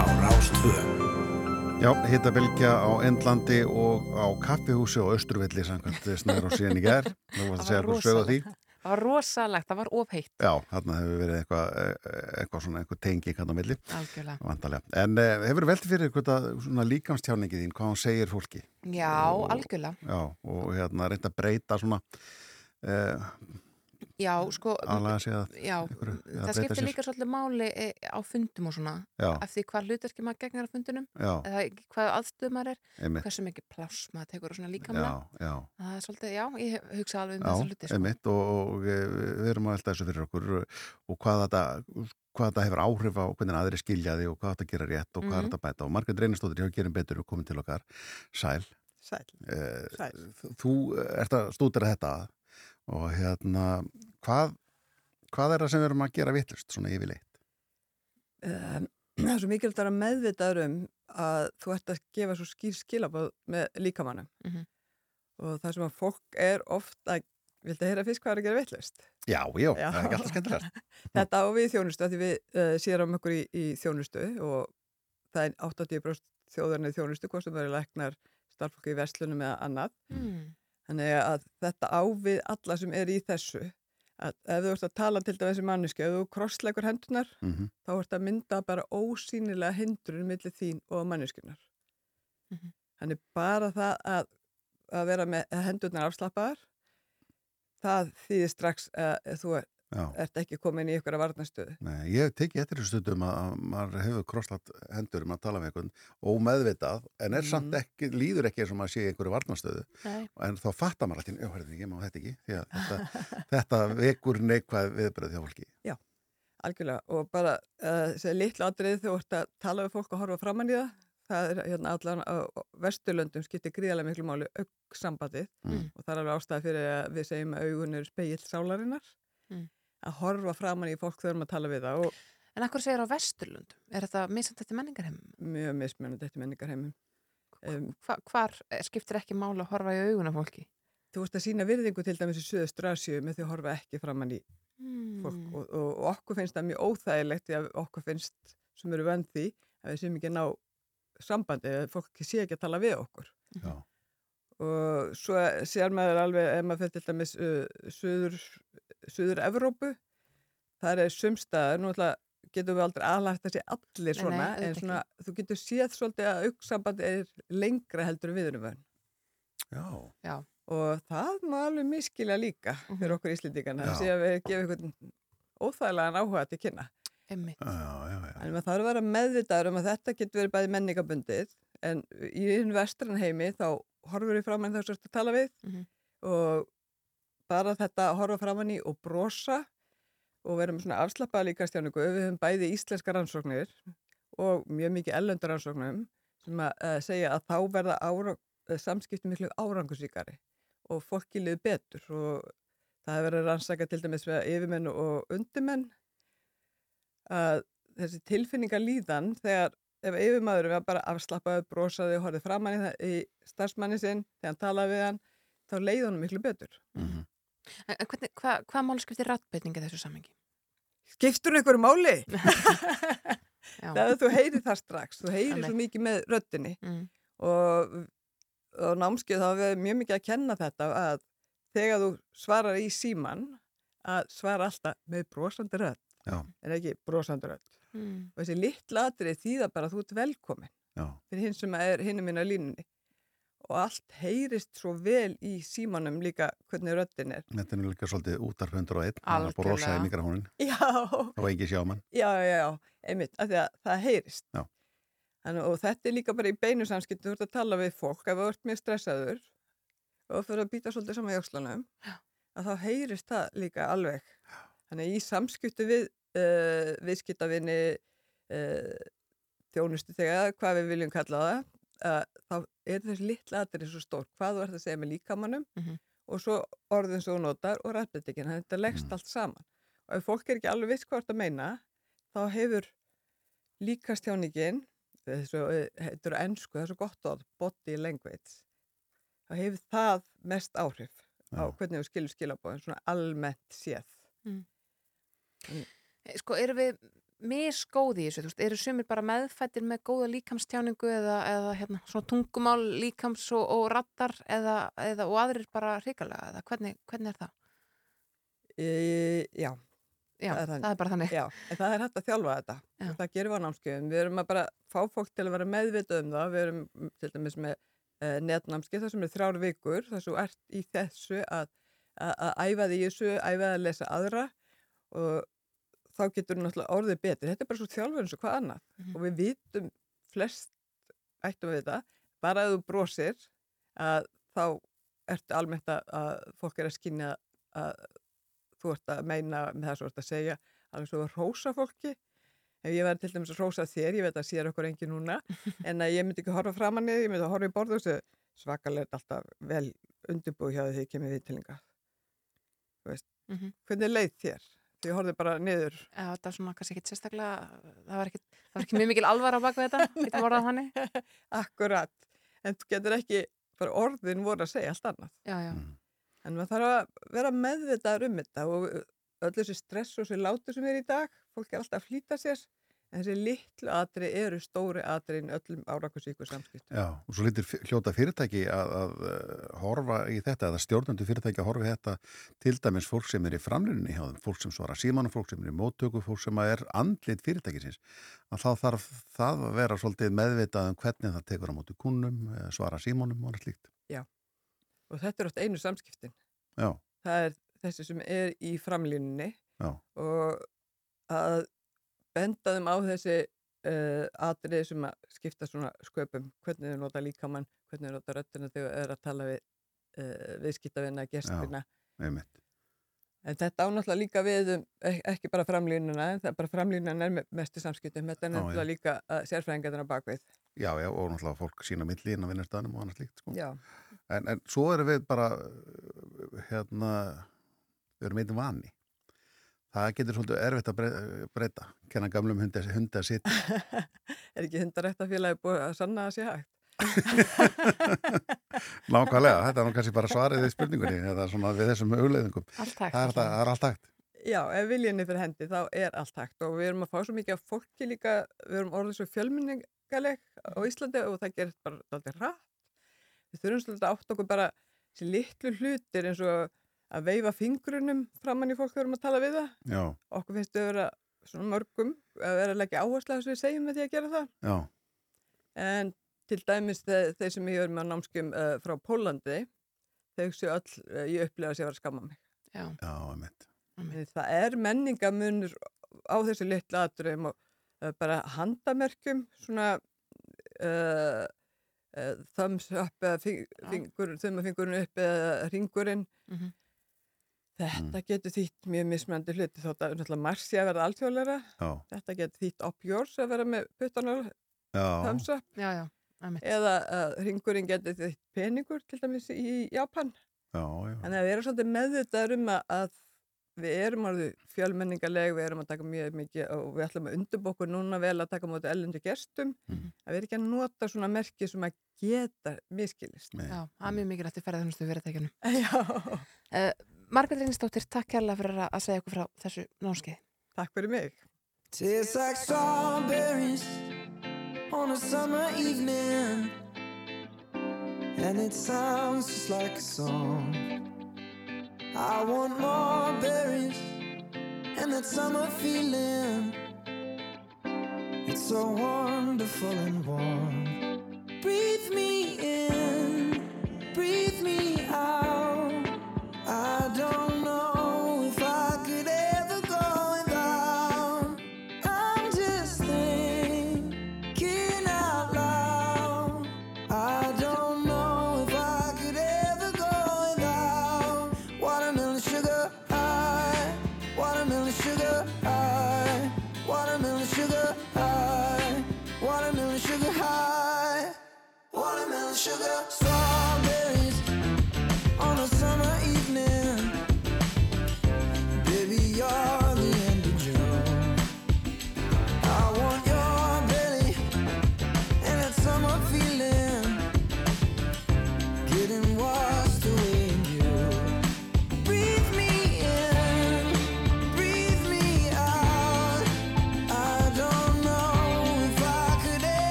á Rástvö. Já, hittabilgja á Endlandi og á kaffihúsi og Östurvelli samkvæmt snæður og síðan í gær. Þú varst að segja eitthvað sög á því. Það var rosalegt, það var ofheitt, Já, þarna hefur verið eitthvað, eh, eitthvað svona, eitthvað tengi kann á milli, algjörlega. vantarlega. En uh, hefur veltið fyrir hvað það, svona líkamstjáningið þín, hvað hún segir fólki? Já, algjörlega. Já, og hérna reynda að breyta svona, uh, Já, sko, að já, eða það skiptir sér. líka svolítið máli e, á fundum og svona, Já, eftir hvað hlutverki maður gegnar á fundunum, já, eða hvað aðstöð maður er, hversu mikið pláss maður tekur og svona Já, líkamlega. já, Það er svolítið, já, ég hugsa alveg um já, þessu hluti, sko. einmitt og, og eh, við erum að velta þessu fyrir okkur og hvað þetta, hvað þetta hefur áhrif á hvernig aðri skilja því og hvað þetta gera rétt og hvað Mhm. er þetta að bæta og Margrét Reynistóttir hjá Gerum Betur er komin til okkar, Sæl Sæl. Eh, Sæl. þú ert að stúdira þetta og hérna hvað, hvað er það sem við erum að gera vitlust svona yfirleitt? Um, það er svo mikilvægt að vera meðvitaður um að þú ert að gefa svo skýr skilabóð með líkamannum Mhm. og það sem að fólk er oft að viltu heyra fyrst hvað er að gera vittlust? Já, já, Já. það er ekki alltaf skemmtilegt. Þetta á við í þjónustu af því við uh, sérum okkur í, í þjónustu og það er 80% þjóðarnið þjónustu, hvort sem það eru læknar starfólki í verslunum eða annað Mm. Þannig að þetta á við alla sem er í þessu að ef þú ert að tala til dæmis um manneski, ef þú krossleikur hendunar Mm þá ert að mynda bara ósýnilega hindrun millir þín og manneskunar. Mhm. Þannig bara það að, að vera með hendurnar afslappaðar það þýðir strax að þú ert ekki komin í ykkur að varnastöðu. nei, ég teki eftir þessu stundum að, að maður hefur krosslat hendur um að tala með einhvern ómeðvitað en er samt Mhm. ekki, líður ekki eins og maður sé í einhverju varnastöðu Nei. en þá fattar maður alltaf, já, herrði, ég má þetta ekki því að þetta, þetta vekur neikvæð viðbröð hjá fólki. Algjörlega og bara uh, litla atrið þú ert að tala við fólk og horfa framann í það það er hérna allan á vesturlöndum skiptir gríðarlega miklu máli auksambandið Mm. og það er alveg ástæði fyrir að við segjum að augun eru speill sálarinnar Mm. Að horfa framann í fólk þegar að tala við það og En akkur segir á Vesturlundum? Er þetta misant eftir menningarheimum? mjög mismunandi eftir menningarheimum. Um, Hva, hvar skiptir ekki máli að horfa í augun af fólki? þú ert að sína virðingu til dæmis í Suðustur Asju með því að horfa ekki framann í Mm. fólk og, og, og okkur finnst það mjög óþægilegt því að okkur finnst sem eru vönd því að við séum ekki að ná sambandi eða fólk sé ekki að tala við okkur Já, og svo sér maður alveg ef maður fyrir til dæmis uh, suður, suður Evrópu það er sumstaðar, nú ætla getum við aldrei aðlægt að sé allir Nei, svona nei, en auðvitað svona, þú getur séð svolítið að auksambandi er lengra heldur en við erum vön já, og það má alveg miskilja líka fyrir okkur íslendingana Já. að sé að við gefum einhvern óþægilegan áhuga til kynna Einmitt. já, já, já. en maður þarf að vera meðvitaður um að þetta getur verið bæði menningabundið en í hinn vestran heimi þá horfur við fram en þess að tala við Mhm. og bara þetta að horfa framann í og brosa og vera með svona afslappaða líkastjáningu við höfum bæði íslenska rannsóknir og mjög mikið ellöndur rannsóknum sem að uh, segja að þá verða ára, uh, samskipti miklu árangusíkari og fólki liður betur og það hefur verið að rannsaka til dæmis við yfirmenn og undirmenn að þessi tilfinninga líðan þegar ef yfirmaður var bara afslappaði, brosaði og horfið framann í, það- í starfsmanni sinn þegar hann talaði við hann þá leiði honum miklu betur. Mhm. En, en hvernig, hva, hvað máli skiptir rattbytningi þessu samengi? Skiptur hún einhverju máli? Já. Þegar þú heyrir það strax, þú heyrir Einmitt. svo mikið með röddinni Mm. og, og námskeið þá hefur mjög mikið að kenna þetta að þegar þú svarar í síman að svara alltaf með brosandi rödd Já. en ekki brosandi rödd Mm. og þessi litla atrið þýða bara að þú ert velkomin já. fyrir hinn sem er hinnum minna línunni og allt heyrist svo vel í símanum líka hvernig röddin er Þetta er líka svolítið útarföndur og einn, Algjörlega. að brosa í mikrofónin Já, og engi sjá mann. já, já, já, einmitt, af því að það heyrist. Já. Þannig, og þetta er líka bara í beinu samskiptu, þú ert að tala við fólk, ef þú ert mjög stressaður og þú fyrir að býta svolítið saman í öxlanum, að þá heyrist það líka alveg. Þannig að í samskiptu við uh, viðskiptavinni, uh, þjónustu þegar, hvað við viljum kalla það, uh, þá er þessi litla atrið svo stór, hvað þú ert að segja með líkamannum Mhm. og svo orðin svo þú notar og að þetta leggst Mm. allt saman. Og ef fólk er ekki alveg viss hvað þetta meina, þá hefur líkastjáningin, þetta er ennsku, það er svo gott orð, body language, þá hefur það mest áhrif á hvernig við skilum skilabóðin, svona almennt séð. Eh, Sko, eru við misgóði í þessu, þú veist, eru sumir bara meðfættir með góða líkamstjáningu eða, eða hérna, svona tungumál líkams og, og rattar eða, eða, og aðrir bara hrikalega, eða hvernig, hvernig er það? E, já, Já, Það er það er bara þannig. já, en það er hægt að þjálfa þetta. Já. Og það gerum við á námskeiðum. Við erum að bara fá fólk til að vera meðvitað um það. Við erum til dæmis með uh, netnámskeið þar sem er þrjár vikur, þar sem þú ert í þessu að, að, að æfa því þessu, æfa að lesa aðra og þá getur náttúrulega orðið betur. Þetta er bara svo þjálfur eins og hvað annað. Mhm. Og við vitum flest, ættum við þetta, bara að þú brosir að þá ertu almennt að, að fólk er að skynja að þú ert að meina með það sem þú ert að segja alveg svo að rósa fólki ef ég væri til dæmis að rósa þér, ég veit að sér okkur engi núna, en að ég myndi ekki horfa fram að niður, ég myndi að horfa í borðu og segja svakalega alltaf vel undirbúið hjá því þegar ég kemur viðtilinga þú veist, Mhm. hvernig leið þér ég horfði bara niður. Já, þetta er svona kannski ekki sérstaklega, það var ekki, það var ekki mjög mikil alvar á baka þetta, getur vorðað þannig. Akkurat. En þú getur ekki, bara orðin voru að segja allt annað. Já, já, En maður þarf að vera meðvitaður um þetta og öll þessi stress og þessi látur sem er í dag, fólk er alltaf að flýta sér, þessi litlu atri eru stóri atri í öllum árakusíku samskiptum. Já, og svo lítir hljóta fyrirtæki að, að uh, horfa í þetta, eða stjórnandi fyrirtæki að horfa í þetta til dæmis fólk sem er í framlunni hjá þeim, fólk sem svara símanum, fólk sem er í móttöku, fólk sem er andlit fyrirtækisins, að þá þarf það að vera svolítið meðvitað um hvernig það tekur á móti kunnum, eh, svara símanum og annað slíkt. Og þetta er oft einu samskiptin. Já, Það er þessi sem er í framlínunni já, og að benda þeim á þessi uh, atriði sem að skipta svona sköpum, hvernig þau nota líkamann, hvernig þau nota röttina þegar þau eru að tala við uh, viðskiptavinna, gestina. einmitt. En þetta ánáttúrulega líka við um, ek- ekki bara framlínuna, en það er bara framlínunan er me- mest í samskiptum, þetta er Já, náttúrulega já. líka uh, sérfræðingarna bakvið. Já, já, og náttúrulega fólk sína milli inn á vinnarstaðnum og annað slíkt, sko. Já, En, en svo erum við bara, hérna, við erum einn vani. Það getur svolítið erfitt að bre- breyta, kenna gamlum hundi, hundi að sitja. er ekki hundarættafélagi búið að sanna að sé hægt? Nákvæmlega, þetta er nú kannski bara svarið við spurningunni, eða svona við þessum hugleiðingum. allt hægt. Það er, það er allt hægt. Já, ef viljinni fyrir hendi þá er allt hægt og við erum að fá svo mikið af fólki líka, við erum orðið svo fjölminningaleg á Íslandi og það gerist bara alltaf rætt. Við þurfum svolítið að átt okkur bara þessi litlu hlutir eins og að veifa fingrunum framann í fólk þegar við erum að tala við það. Já, Okkur finnst við að vera svona mörgum að vera að leggja áherslu að þess að við segjum með því að gera það. já, En til dæmis þeir, þeir sem ég er með námskjum uh, frá Pólandi, þau séu öll, uh, ég upplega sér að skamma mig. Já, já, Það er menningamunur á þessu litlu aðdurum og uh, bara handamerkjum, svona uh, uh, thumbs up eða fingur, þummafingurinn upp eða ringurinn. Mhm. Þetta getur þýtt mjög mismöndi hluti þótt að náttúrulega marsi að vera alþjóðlega. Já, Þetta getur þýtt up yours að vera með puttanar já, thumbs up já, já, einmitt. eða að ringurinn getur þýtt peningur til dæmis í Japan. já, já. Þannig að við erum svolítið meðvitaður um að- að við erum alveg fjölmenningarleg, við erum að taka mjög mikið og við ætlum að undirbokku núna vel að taka móti ellendi gestum, Mhm. að við erum ekki að nota svona merki sem að geta miskilist. Já, það er mjög mikilvægt í ferðarþjónustu fyrirtækjunum. Já, Uh, Margrét Reynisdóttir, takk kærlega fyrir að að segja okkur frá þessu námskeið. takk fyrir mig. Tastes like strawberries on a summer evening, and it sounds just like a song. I want more berries and that summer feeling. It's so wonderful and warm. Breathe me in, breathe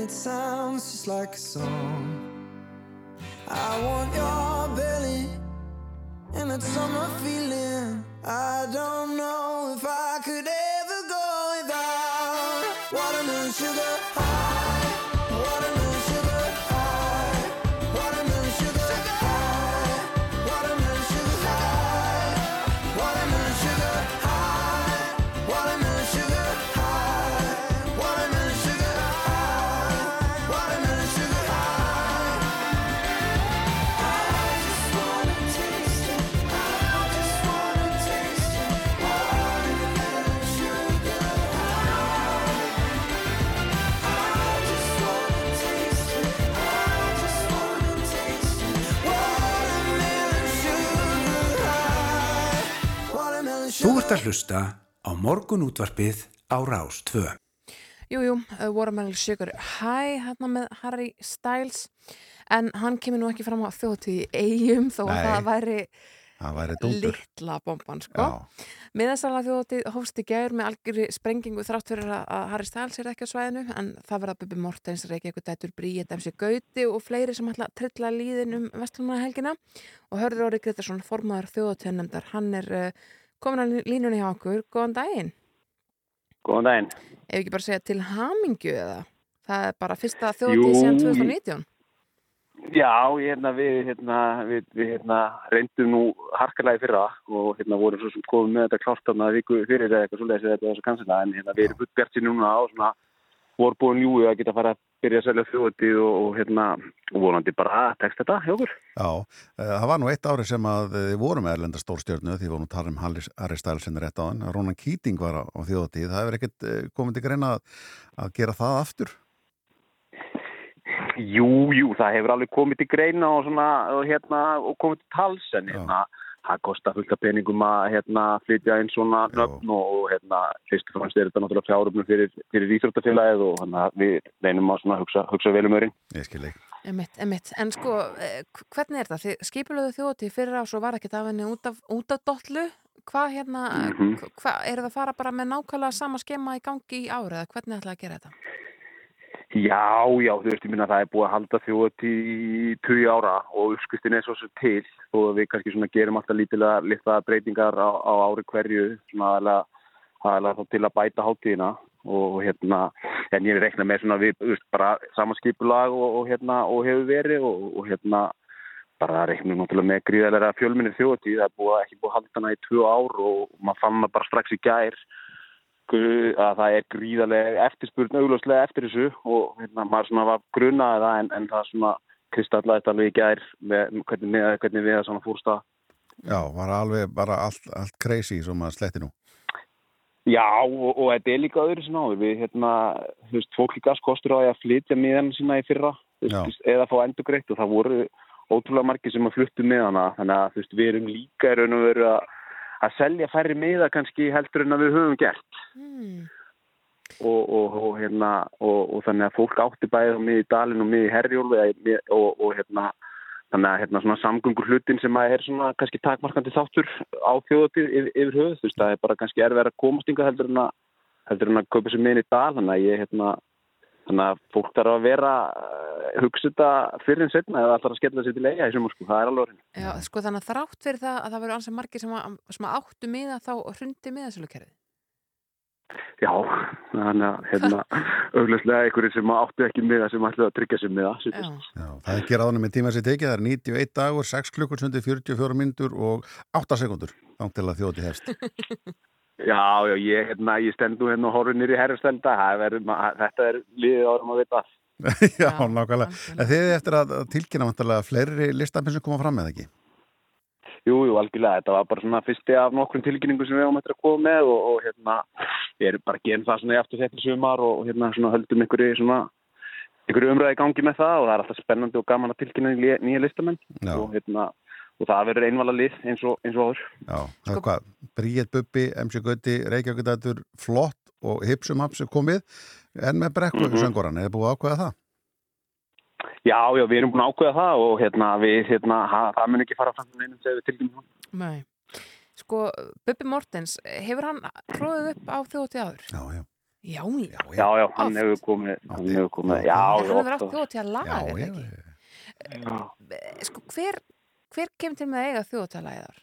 it sounds just like a song. I want your belly and that summer feeling. I don't know ert að hlusta á morgunútvarpið á Rás 2. Jú, jú, uh, Watermelon Sugar. High hérna með Harry Styles. En hann kemur nú ekki fram á þjóðtíð í eigum þó að það væri Það væri litla bomban sko. Já, Miðasalega þjóðtíð hófst í gær með algjörri sprengingu þrátt fyrir að að Harry Styles er ekki á svæðinu en það verða Bubi Mortens, Reykjavík Dætur Bríet, MC Gauti og fleiri sem ætla að trilla líðin um vestlunna helgina. Og Hörður Óri Gretarsson, formaður þjóðtíðnefndar, hann er uh, komin að línunni hjá okkur, góðan daginn. Góðan daginn. ef ekki bara segja til hamingju eða? Það er bara fyrsta þjóðtíð ég- 2019 Já, hérna, við, hérna, við, við hérna, reyndum nú harkalega í fyrra og hérna, vorum svo sem komum með þetta klárt þarna viku fyrir eða eitthvað svoleiðis eða þetta var svo kansina en hérna, við erum full bjart sér núna á svona vorbúin júi að geta fara að byrja að selja þjóðtíð og, og hérna, vonandi bara að tekst þetta hjá okkur. já. Eh, Það var nú eitt ári sem að þið voru með erlenda stórstjörnu því vorum að tala um Hallis- Harry Stylesin rétt á hann. Rónan Keating var á, á þjóðatíð. Það hefur ekkert eh, komið til greina að, að gera það aftur. Jú, jú, það hefur alveg komið til greina og svona, og hérna, og komið til tals en hérna, það kostar fullt af peningum að hérna flytja inn svona nöfn og, og hérna, fyrst og fremst er þetta náttúrulega fjáröfnum fyrir, fyrir íþróttafélagið og þannig að við reynum að svona hugsa, hugsa vel um örin. Ég skil ekki. Emitt, emitt. En sko, eh, hvernig er það? Þið skipulöðu þjóðtíð fyrir á svo var ekkert af henni út af, út af dollu hvað hérna, Mhm. hvað, er það að fara bara með nákvæmlega sama skema í gangi í árið eða hvernig ætlaði að gera þetta? Já, já, þú veist, ég minna að það er búið að halda þjóðat í 20 ára og uppskriftin er svo svo til og við kannski svona gerum alltaf lítilega litla breytingar á, á ári hverju svona aðalega, þá til að bæta hátíðina og hérna, en ég reikna með svona við, þú veist, bara samanskipulag og, og hérna, og hefur verið og, og hérna, bara reiknum náttúrulega með gríðalega fjölminni þjóðatíð, það er búið, ekki búið að halda hana í tvö ár og maður fann það bara strax í gær að það er gríðarlega eftirspurn augljóslega eftir þessu og hérna, maður svona var grunaði það en, en það svona kristallaðist alveg í gær með hvernig, með, hvernig við það svona fórst að Já, var alveg bara allt, allt crazy sem að sletti nú. Já, og, og þetta er líka öðru sinna áður. Við, hérna, þú veist, fólk líka kostur á því að flytja miðan sína í fyrra veist, eða fá endur greitt og það voru ótrúlega margir sem að fluttu miðana. Þannig að þú veist, við erum líka í raun og veru að, að selja færri miða kannski heldur en að við höfum gert Hmm. og, og, og, hérna, og, og þannig að fólk átti bæðið á miði dalinn og miði herjólfi og, og hérna þannig að hérna svona samgöngur hlutin sem að er svona kannski takmarkandi þáttur á þjóðatið yfir, yfir höfuð, þú veist, það er bara kannski erfið að komast yngar heldur en að heldur en að kaupa sér miðin í dal, þannig að ég hérna þannig að fólk þarf að vera hugsa þetta fyrir en setna eða alltaf að skella sér til eiga í sumar, sko, það er alveg orðin. Já, sko þannig að þrátt fyrir það að það verður ansið margir sem, að, sem að áttu miða þá hrundi miðasölukerfið. Já, þannig að hérna augljóslega einhverjir sem áttu ekki miða sem ætlaðu að tryggja sér miða, Já. Já, það er gerað ánum með tíma sér tekið. Það er 91 dagur, 6 klukkursundi, 44 myndur og 8 sekundur. Þá til að þjóti hefst. Já, já, ég, hérna, ég stend nú hérna og horfði nýri herrastælda, þetta er liðið árum að vita. Já, Já, nákvæmlega. þið eftir að tilkynna vantarlega fleiri listafinn sem koma fram eða ekki? Jú, jú, algjörlega, þetta var bara svona fyrsti af nokkrum tilkynningum sem við áum eftir að koma með og, og hérna, við erum bara gera það svona í aftur þetta sumar og, hérna svona höldum einhverju svona, einhverju umræði gangi með það og það er alltaf spennandi og gaman að tilkynna nýja, listamenn og hérna, og það verður einvala lið eins og, eins og áður. Já, það Sko- er hvað? Bríett Bubbi, MC Götti, Reykjavíkudætur, flott og hipsum haps er komið. En með brekku Mhm. söngoran, er þið búið að ákveða það? Já, já, við erum búin að ákveða það og hérna, við, hérna, ha, það mun ekki fara fram með einum þegar við tilkynnum það. Nei. Sko, Bubi Mortens, hefur hann tróðið upp á þjóðtíð áður? Já, já. Já, Já, Já, já, hann hefur komið, hann hefur komið, Já. já, hann hefur átt þjóðtíð að laga, er það já, ekki? Já. Eh, Sko, hver, hver kemur til með að eiga þjóðtíð að laga þar?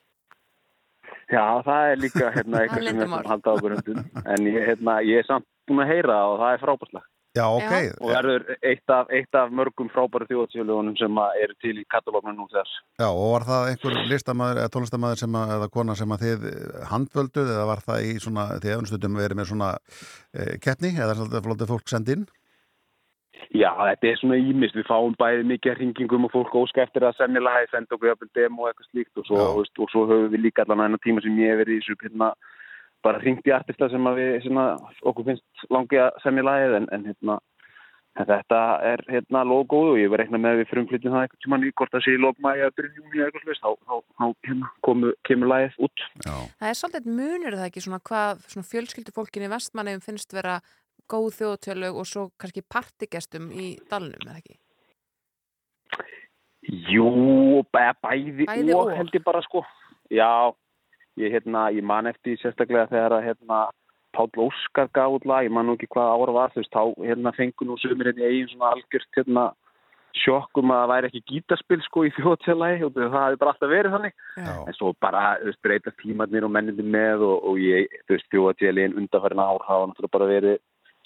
Já, það er líka hérna Það eitthvað sem við ætlum að halda á er búin að heyra og það er frábærslega. Já, ok. Já. Og verður eitt af, eitt af mörgum frábæru þjóðsjölugunum sem að eru til í katalógnu nú þess. Já, og var það einhver listamæður eða tónlistamæður sem að, eða kona sem að þið handvölduð eða var það í svona, þið hefum stundum verið með svona e, keppni eða svolítið flótið fólk send inn? Já, þetta er svona ímist. Við fáum bæði mikið hringingum og fólk óska eftir að semja lagi, senda okkur jafnvel demo og eitthvað slíkt og svo, veist, og svo höfum við líka allan enn tíma sem ég hef verið í þessu hérna, bara hringt í artista sem að við sem að okkur finnst langið að semja lagið en, en hérna En þetta er hérna logóð og ég var reikna með að við frumflytjum það einhvern tímann í hvort það sé í logmæja eitthvað þá, þá, þá hérna, komu, kemur lagið út. Já. Það er svolítið munur er það ekki svona hvað svona fjölskyldu fólkinni vestmannefum finnst vera góð þjóðtjölög og svo kannski partigestum í dalnum, eða ekki? Jú, bæ, bæði, Bæði og, og. held ég bara sko. Já, ég, hérna, ég man eftir sérstaklega þegar að hérna, Páll Óskar gaf út lag, ég man nú ekki hvað ára var, þú veist, þá hérna, fengur nú sömur hérna í eigin svona algjört hérna, sjokkum að það væri ekki gítaspil sko í þjóðtjálagi og það hefði bara alltaf verið þannig. Já. En svo bara, þú veist, breyta tímarnir og mennindir með og, og ég, þú veist, þjóðtjálagin undanfærin ár hafa náttúrulega bara verið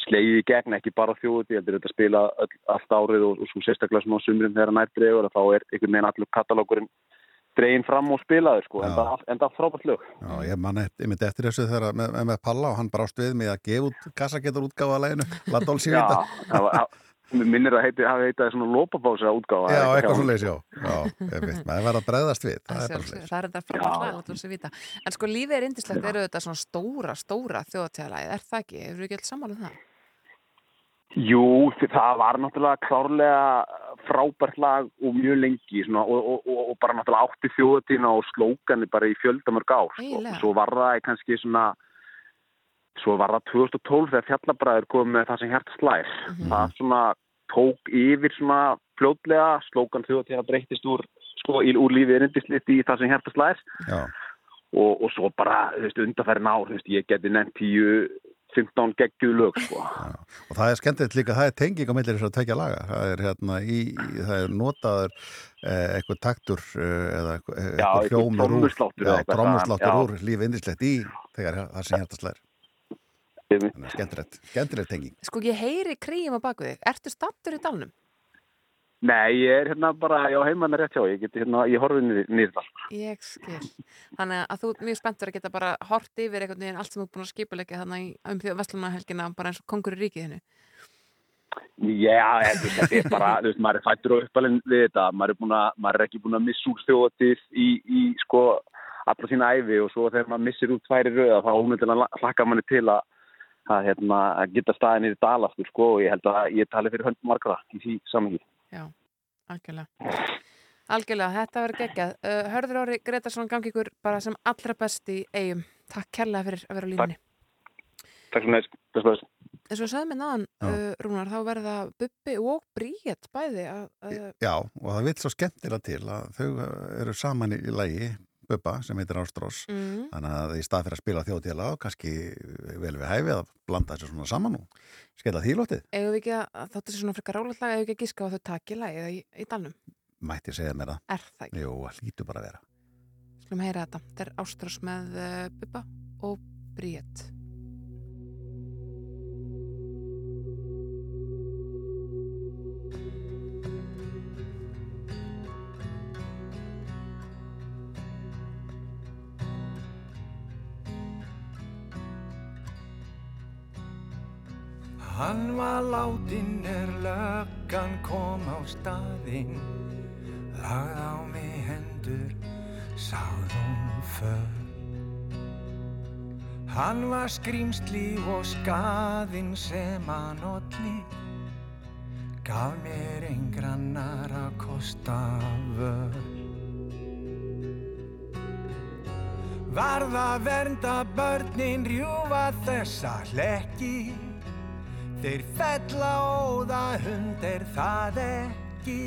slegið í gegn, ekki bara heldur þetta að spila öll, allt árið og, og svo sérstaklega svona á sumrin þegar dregur að þá er einhvern veginn allur katalókurinn dregin fram og spilaður sko, en það, en það frábært lög. Já, ég man eftir, ég myndi eftir þessu þegar með, með, með Palla og hann brást við mig að gefa út kassagetur útgáfa að læginu, La Dolce Já, minnir að heiti, hafi heitað svona lópabása útgáfa. Já, eitthvað svo leys, já. Já, ég veit, maður verður að bregðast við, það er bara leys. það er þetta frábært lag, látum við vita. En sko lífið er indislegt, eru þetta svona stóra, stóra þjóðtjálagið, er það ekki? Sammála um það? Jú, það var náttúrulega klárlega frábært lag og mjög lengi svona, og, og, og, og bara náttúrulega átti þjóðatína og slókani bara í fjöldamörg ár sko. Eiginlega. svo var það kannski svona svo var það 2012 þegar fjallabræður kom með það sem hjarta slær það svona tók yfir svona fljótlega slókan þjóðatína breytist úr sko, í, úr lífið erindislit í það sem hjarta slær og, og svo bara, þú veist, ég geti nefnt 10 15 geggjuð lög, sko já. Og það er skemmtilegt líka, það er tenging á millir þess að tekja laga. Það er hérna í, það er notaður eh, eitthvað taktur eh, eða eitthvað, hljómur úr, já. úr lífi indislegt í þegar það sem hjarta slær. Einmitt. Þannig að skemmtilegt, skemmtilegt tenging. Sko ég heyri kríum á baku þig, ertu stattur í dalnum? Nei, ég er hérna bara, já, heimann er rétt hjá, ég hérna, ég horfi sko. Ég skil. Þannig að þú ert mjög spenntur að geta bara hort yfir einhvern veginn allt sem þú er búin að skipulegja þannig í um því Vestlumarhelgina bara eins og kongur í ríkið hennu. Já, þetta er bara, þú veist, maður er fættur og uppalinn við þetta, maður er, að, maður er ekki búin að missa úr þjóðatið í, í, sko, alla sína æfi og svo þegar maður missir út tværi rauða, þá ómyndilega hlakka manni til að, að, hérna, að geta staðið niður dalaftur, sko, og ég held að ég tali fyrir höndum margra í því samhengi. Já, algjörlega. Algjörlega, þetta verður geggjað. Uh, Hörður Ári Gretarsson gangi ykkur bara sem allra best í eigum. Takk kærlega fyrir að vera á línunni. Takk fyrir næst, þess að En svo sagði mér náðan, uh, Rúnar, þá verða Bubbi og Bríett bæði að, að Já, og það vil svo skemmtilega til að þau eru saman í lagi Bubba sem heitir Ástrós mm, þannig að í stað fyrir að spila þjóðtíðala og kannski vel við hæfi að blanda þessu svona saman og skella þýlótið eigum við ekki að þáttu sér svona frekar rálega lag, við ekki að gíska á þau taki lagið í, í dalnum. mætti segja mér það Er það ekki? Jú, það lítur bara að vera Skulum heyra þetta. Þetta er Ástrós með Bubba og Bríett. Hann var látin er löggan kom á staðinn. Lagð á mig hendur, hún för Hann var skrýmsli og skaðinn sem hann olli. Gaf mér engrannar að kosta vör Varða vernda börnin rjúfa þessa hlekki Þeir fella óða hund er það ekki.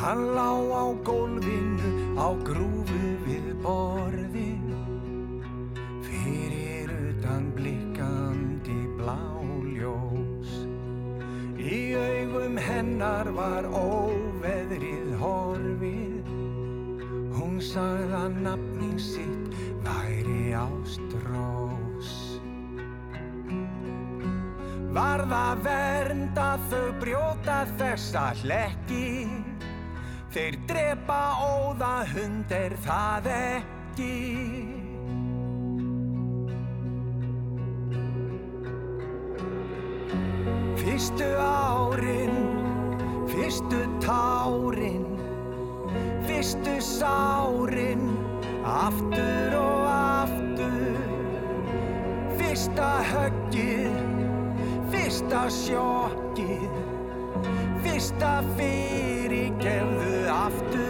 Hann lá á gólfinu á grúfu við borði Fyrir utan blikkandi bláljós Í augum hennar var óveðrið Hún sagði að nafni sitt væri ástrós. Varð að vernda þau brjóta þessa hlekki. Þeir drepa óða hund er það ekki. Fyrstu árin, fyrstu tárin fyrstu sárin aftur og aftur. Fyrsta höggið fyrsta sjokkið. Fyrsta fyrirgefðu aftur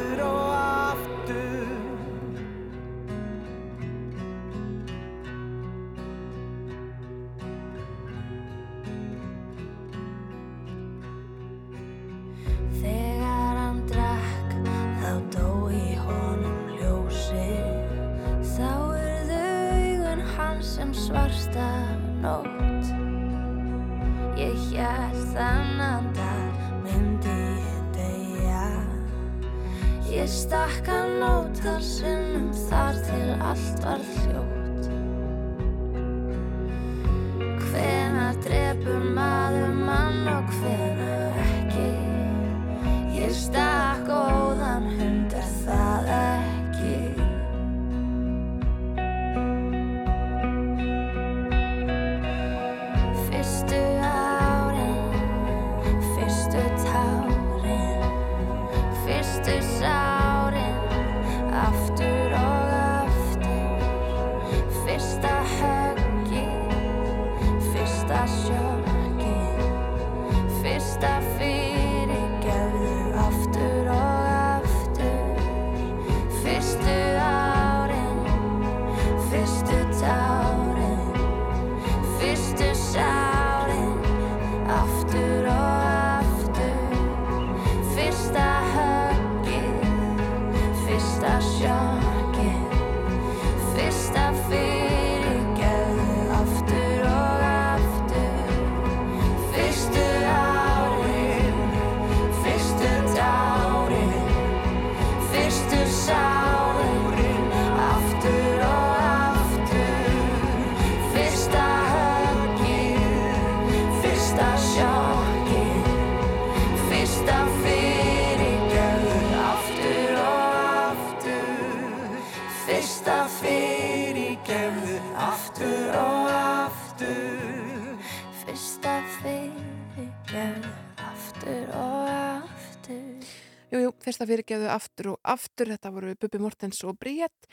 Fyrsta fyrirgeðu aftur og aftur, þetta voru Bubi Mortens og Bríett.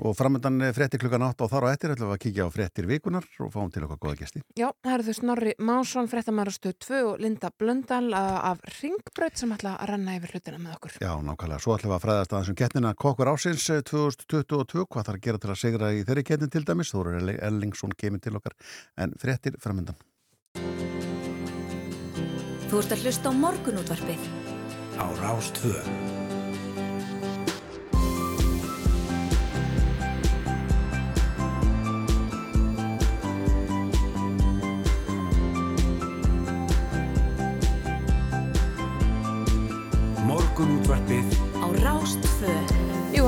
Og framöndan fréttir klukkan 8 og þar á eftir ætlum við að kíkja á fréttir vikunar og fáum til okkar góða gesti. Já, það eru þau Snorri Másson, fréttamærastu 2 og Linda Blöndal af Ringbraut sem ætla að renna yfir hlutina með okkur. Já, nákvæmlega. Svo ætlum við að fræðast aðeins um keppnina Kokkur ásins eh, 2022. Hvað þarf að gera til að segra í þeirri keppnin til dæmis? Þóru Ellingsson kemur til okkar en fréttir framöndan. Þú ert að hlusta á morgunútvarpið á Rástvö.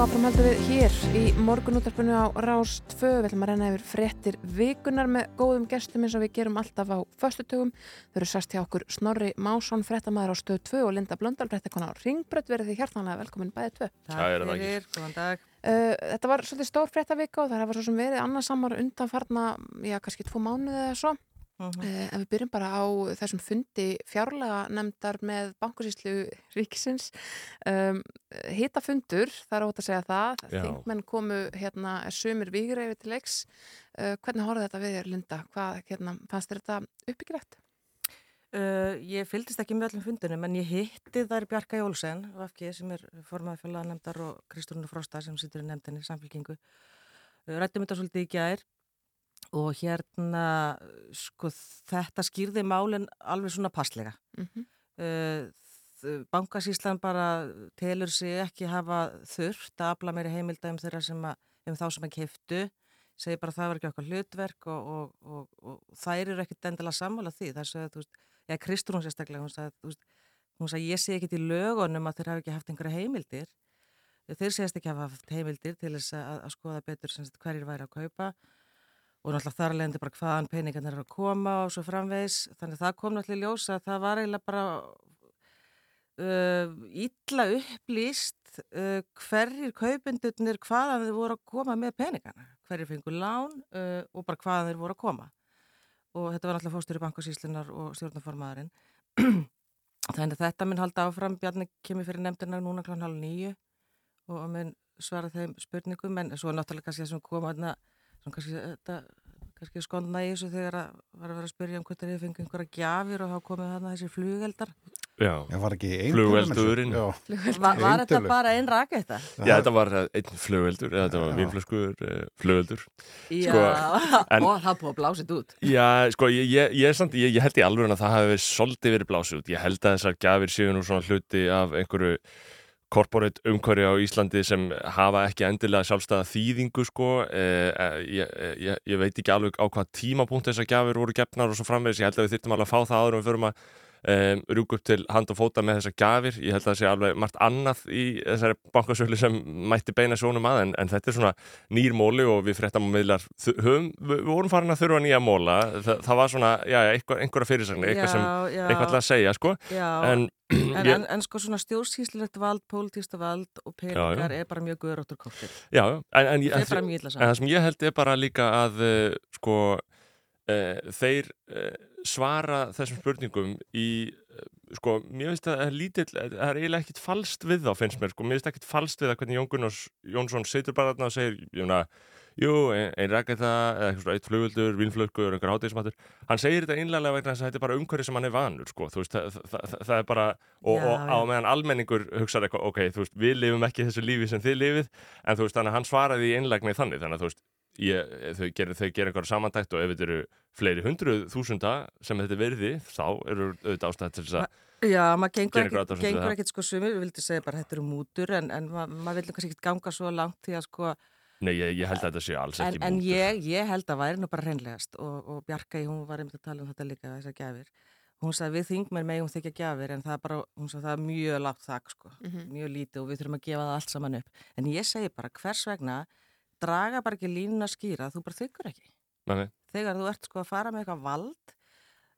Jú, áfram heldum við hér í morgunútvarpinu á Rás 2. Við ætlum að renna yfir fréttir vikunar með góðum gestum eins og við gerum alltaf á föstutugum. Þau eru sast hjá okkur Snorri Másson, fréttamaður á stöð 2 og Linda Blöndal, fréttakona á Ringbrödd. Verið þið hjartanlega velkomin bæðið 2. Kæra þakkir. fyrir, góðan dag. Uh, þetta var svolítið stór fréttavika og það var svo sem verið annarsamar undanfarna, já, kannski tvo mánuði eða svo. Mhm. Uh, en við byrjum bara á þessum fundi fjárlega nefndar með bankasýslu ríkisins. Um, Hitafundur, það er ótt að segja það. Já. Þingmenn komu hérna sumir vígreifi til leiks. Uh, hvernig horfði þetta við þér, Linda? Hvað, hérna, fannst þér þetta uppbyggilegt? Uh, ég fylgdist ekki með öllum fundunum en ég hitti þær Bjarka Jólsen sem er formaði fjölaðanemndar og Kristúrunu Frosta sem situr í nefndinni samfélkingu. Uh, rættum þetta svolítið í gær og hérna sko þetta skýrði málinn alveg svona passlega. Mm -hmm. uh, bankasíslan bara telur sig ekki hafa þurft að afla meiri heimilda um sem að, um þá sem að keiftu segir bara að það var ekki okkar hlutverk og, og, og, og þær eru ekkit endilega sammála því þess að þú veist, eða Kristrún sérstaklega hún sagði, þú veist, hún sagði ég sé ekkit í lögunum að þeir hafa ekki haft einhverja heimildir þeir segist ekki hafa haft heimildir til þess að, að skoða betur hverjir væri að kaupa og náttúrulega þar leðandi bara hvaðan peningarnir eru að koma og svo framvegs þannig að það kom náttúrulega í ljós að það var eiginlega bara uh, illa upplýst uh, hverjir kaupendurnir hvaðan þeir voru að koma með peningarna hverjir fengur lán uh, og bara hvaðan þeir voru að koma. Og þetta var náttúrulega fóstur í bankasýslunar og stjórnaformaðurinn þannig að þetta mun halda áfram. Bjarni kemur fyrir nefndina núna kl. halv nýju og mun svara þeim spurningum. En svo er náttúrulega kannski það sem svona kannski þetta kannski skondna í þessu þegar að var að vera að spyrja um hvort þeir fengi einhverja gjafir og þá komið þarna þessir flugeldar Já, Já, var ekki ein Flugeldurinn. Já. Var, var þetta bara einn raketta? Já, þetta var eh, einn flugveldur, eða þetta var vínflöskur uh, flugveldur. Já, en- og það búið að þetta út Já, sko, ég, ég, ég, er samt, ég, ég held í alveg að það hafi verið svolítið verið blásið út. Ég held að þessar gjafir séu nú svona hluti af einhverju corporate umhverju á Íslandi sem hafa ekki endilega sjálfstæða þýðingu, sko. Eh, eh, ég, ég, ég veit ekki alveg á hvað tímapunkt þessar gjafir voru gefnar og svo framvegis. Ég held að við þyrftum alveg að fá það áður en við förum að um, rúk upp til hand og fóta með þessar gjafir. Ég held að það sé alveg margt annað í þessari bankasölu sem mætti beina sjónum að en, en þetta er svona nýr móli og við fréttam og miðlar þu- höfum, við, vorum farin að þurfa nýja móla. Þa, það var svona, já, einhver, einhverja fyrirsagnir, eitthvað sem, eitthvað til að segja, sko. En, en, ég- en, en sko svona stjórnsýslilegt vald, pólitísta vald og peningar er bara mjög guður áttur kóttir. Já, en, en, það sem ég held er bara líka að uh, sko uh, þeir uh, svara þessum spurningum í uh, sko, mér finnst að er lítill það er eiginlega ekkit falskt við þá finnst mér sko, mér finnst ekkit falskt við það hvernig Jón Gunnars Jónsson situr bara þarna og segir jöfna, jú, ein, ein raketa eða eitt flugvöldur, vínflöskur, einhver hátíðismatur hann segir þetta einlega vegna þess að þetta er bara umhverfi sem hann er vanur, sko, þú veist það, það, það, er bara, og, og á meðan almenningur hugsaði eitthvað, ok, þú veist, við lifum ekki þessu lífi sem þið lifið, en þú veist, þannig fleiri hundruð þúsunda sem þetta er verði, þá eru auðvitað ástæð til þess að Já, maður gengur við gengur ekkit sko sumir, við vildi segja bara þetta eru mútur en, en ma maður vil kannski ekkit ganga svo langt því að sko, Nei, ég, ég held að þetta sé alls en, ekki en mútur. ég, ég held að væri nú bara hreinlegast og, og Bjarkæi, hún var einmitt að tala um þetta líka, þessar gjafir. Hún sagði við þingmenn megum þykja gjafir en það er bara, hún sagði það er mjög lágt þak sko, mjög lítið og við þurfum að gefa það allt saman upp. En ég segi bara hvers vegna draga bara ekki línuna skýra, þú bara þykkur ekki. Nei. Þegar þú ert sko að fara með eitthvað vald,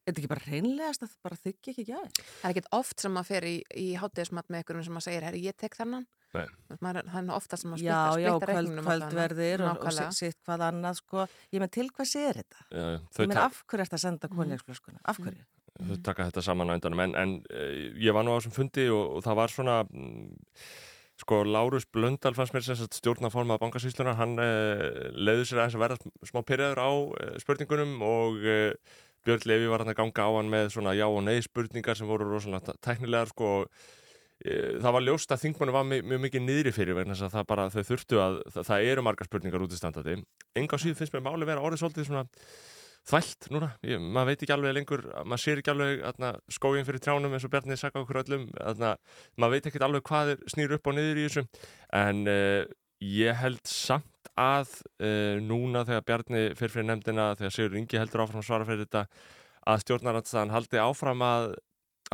er þetta ekki bara hreinlegast að bara þykja ekki gjafir? Það er ekkert oft sem maður fer í, í hátíðismat með einhverjum sem maður segir, herri, ég tek þennan. Nei. Maður, það er ofta sem maður Já, splittar, já, splittar kvöld, reikningnum allan. kvöldverðir og, og sitt, hvað annað sko. Ég menn til hvers er þetta? Já, já, þau Ég menn af hverju ert að senda konjaksflöskuna? Af hverju? þau taka þetta saman á endanum en, en uh, ég var nú á þessum fundi og, og það var svona mm, sko Lárus Blöndal fannst mér sem sagt stjórnaforma bankasýslunar, hann uh, leiði sér aðeins að verða sm- smá pyrraður á uh, spurningunum og uh, Björn Levi var hann að ganga á hann með svona já og nei spurningar sem voru rosalega tæknilegar sko eh, það var ljóst að þingmannu var mjög, mjög mikið niðri fyrir vegna þess að það bara, þau þurftu að það, það eru margar spurningar út í standandi enga síðu finnst mér máli vera orðið svolítið svona þvælt núna, ég, maður veit ekki alveg lengur maður sér ekki alveg skóin fyrir trjánum eins og Bjarni saka okkur öllum atna, maður veit ekki alveg hvað snýr upp og niður í þessu. En uh, ég held samt að uh, núna þegar Bjarni fyrir fyrir nefndina þegar Sigur Ingi heldur áfram að svara fyrir þetta að stjórnarandstaðan haldi áfram að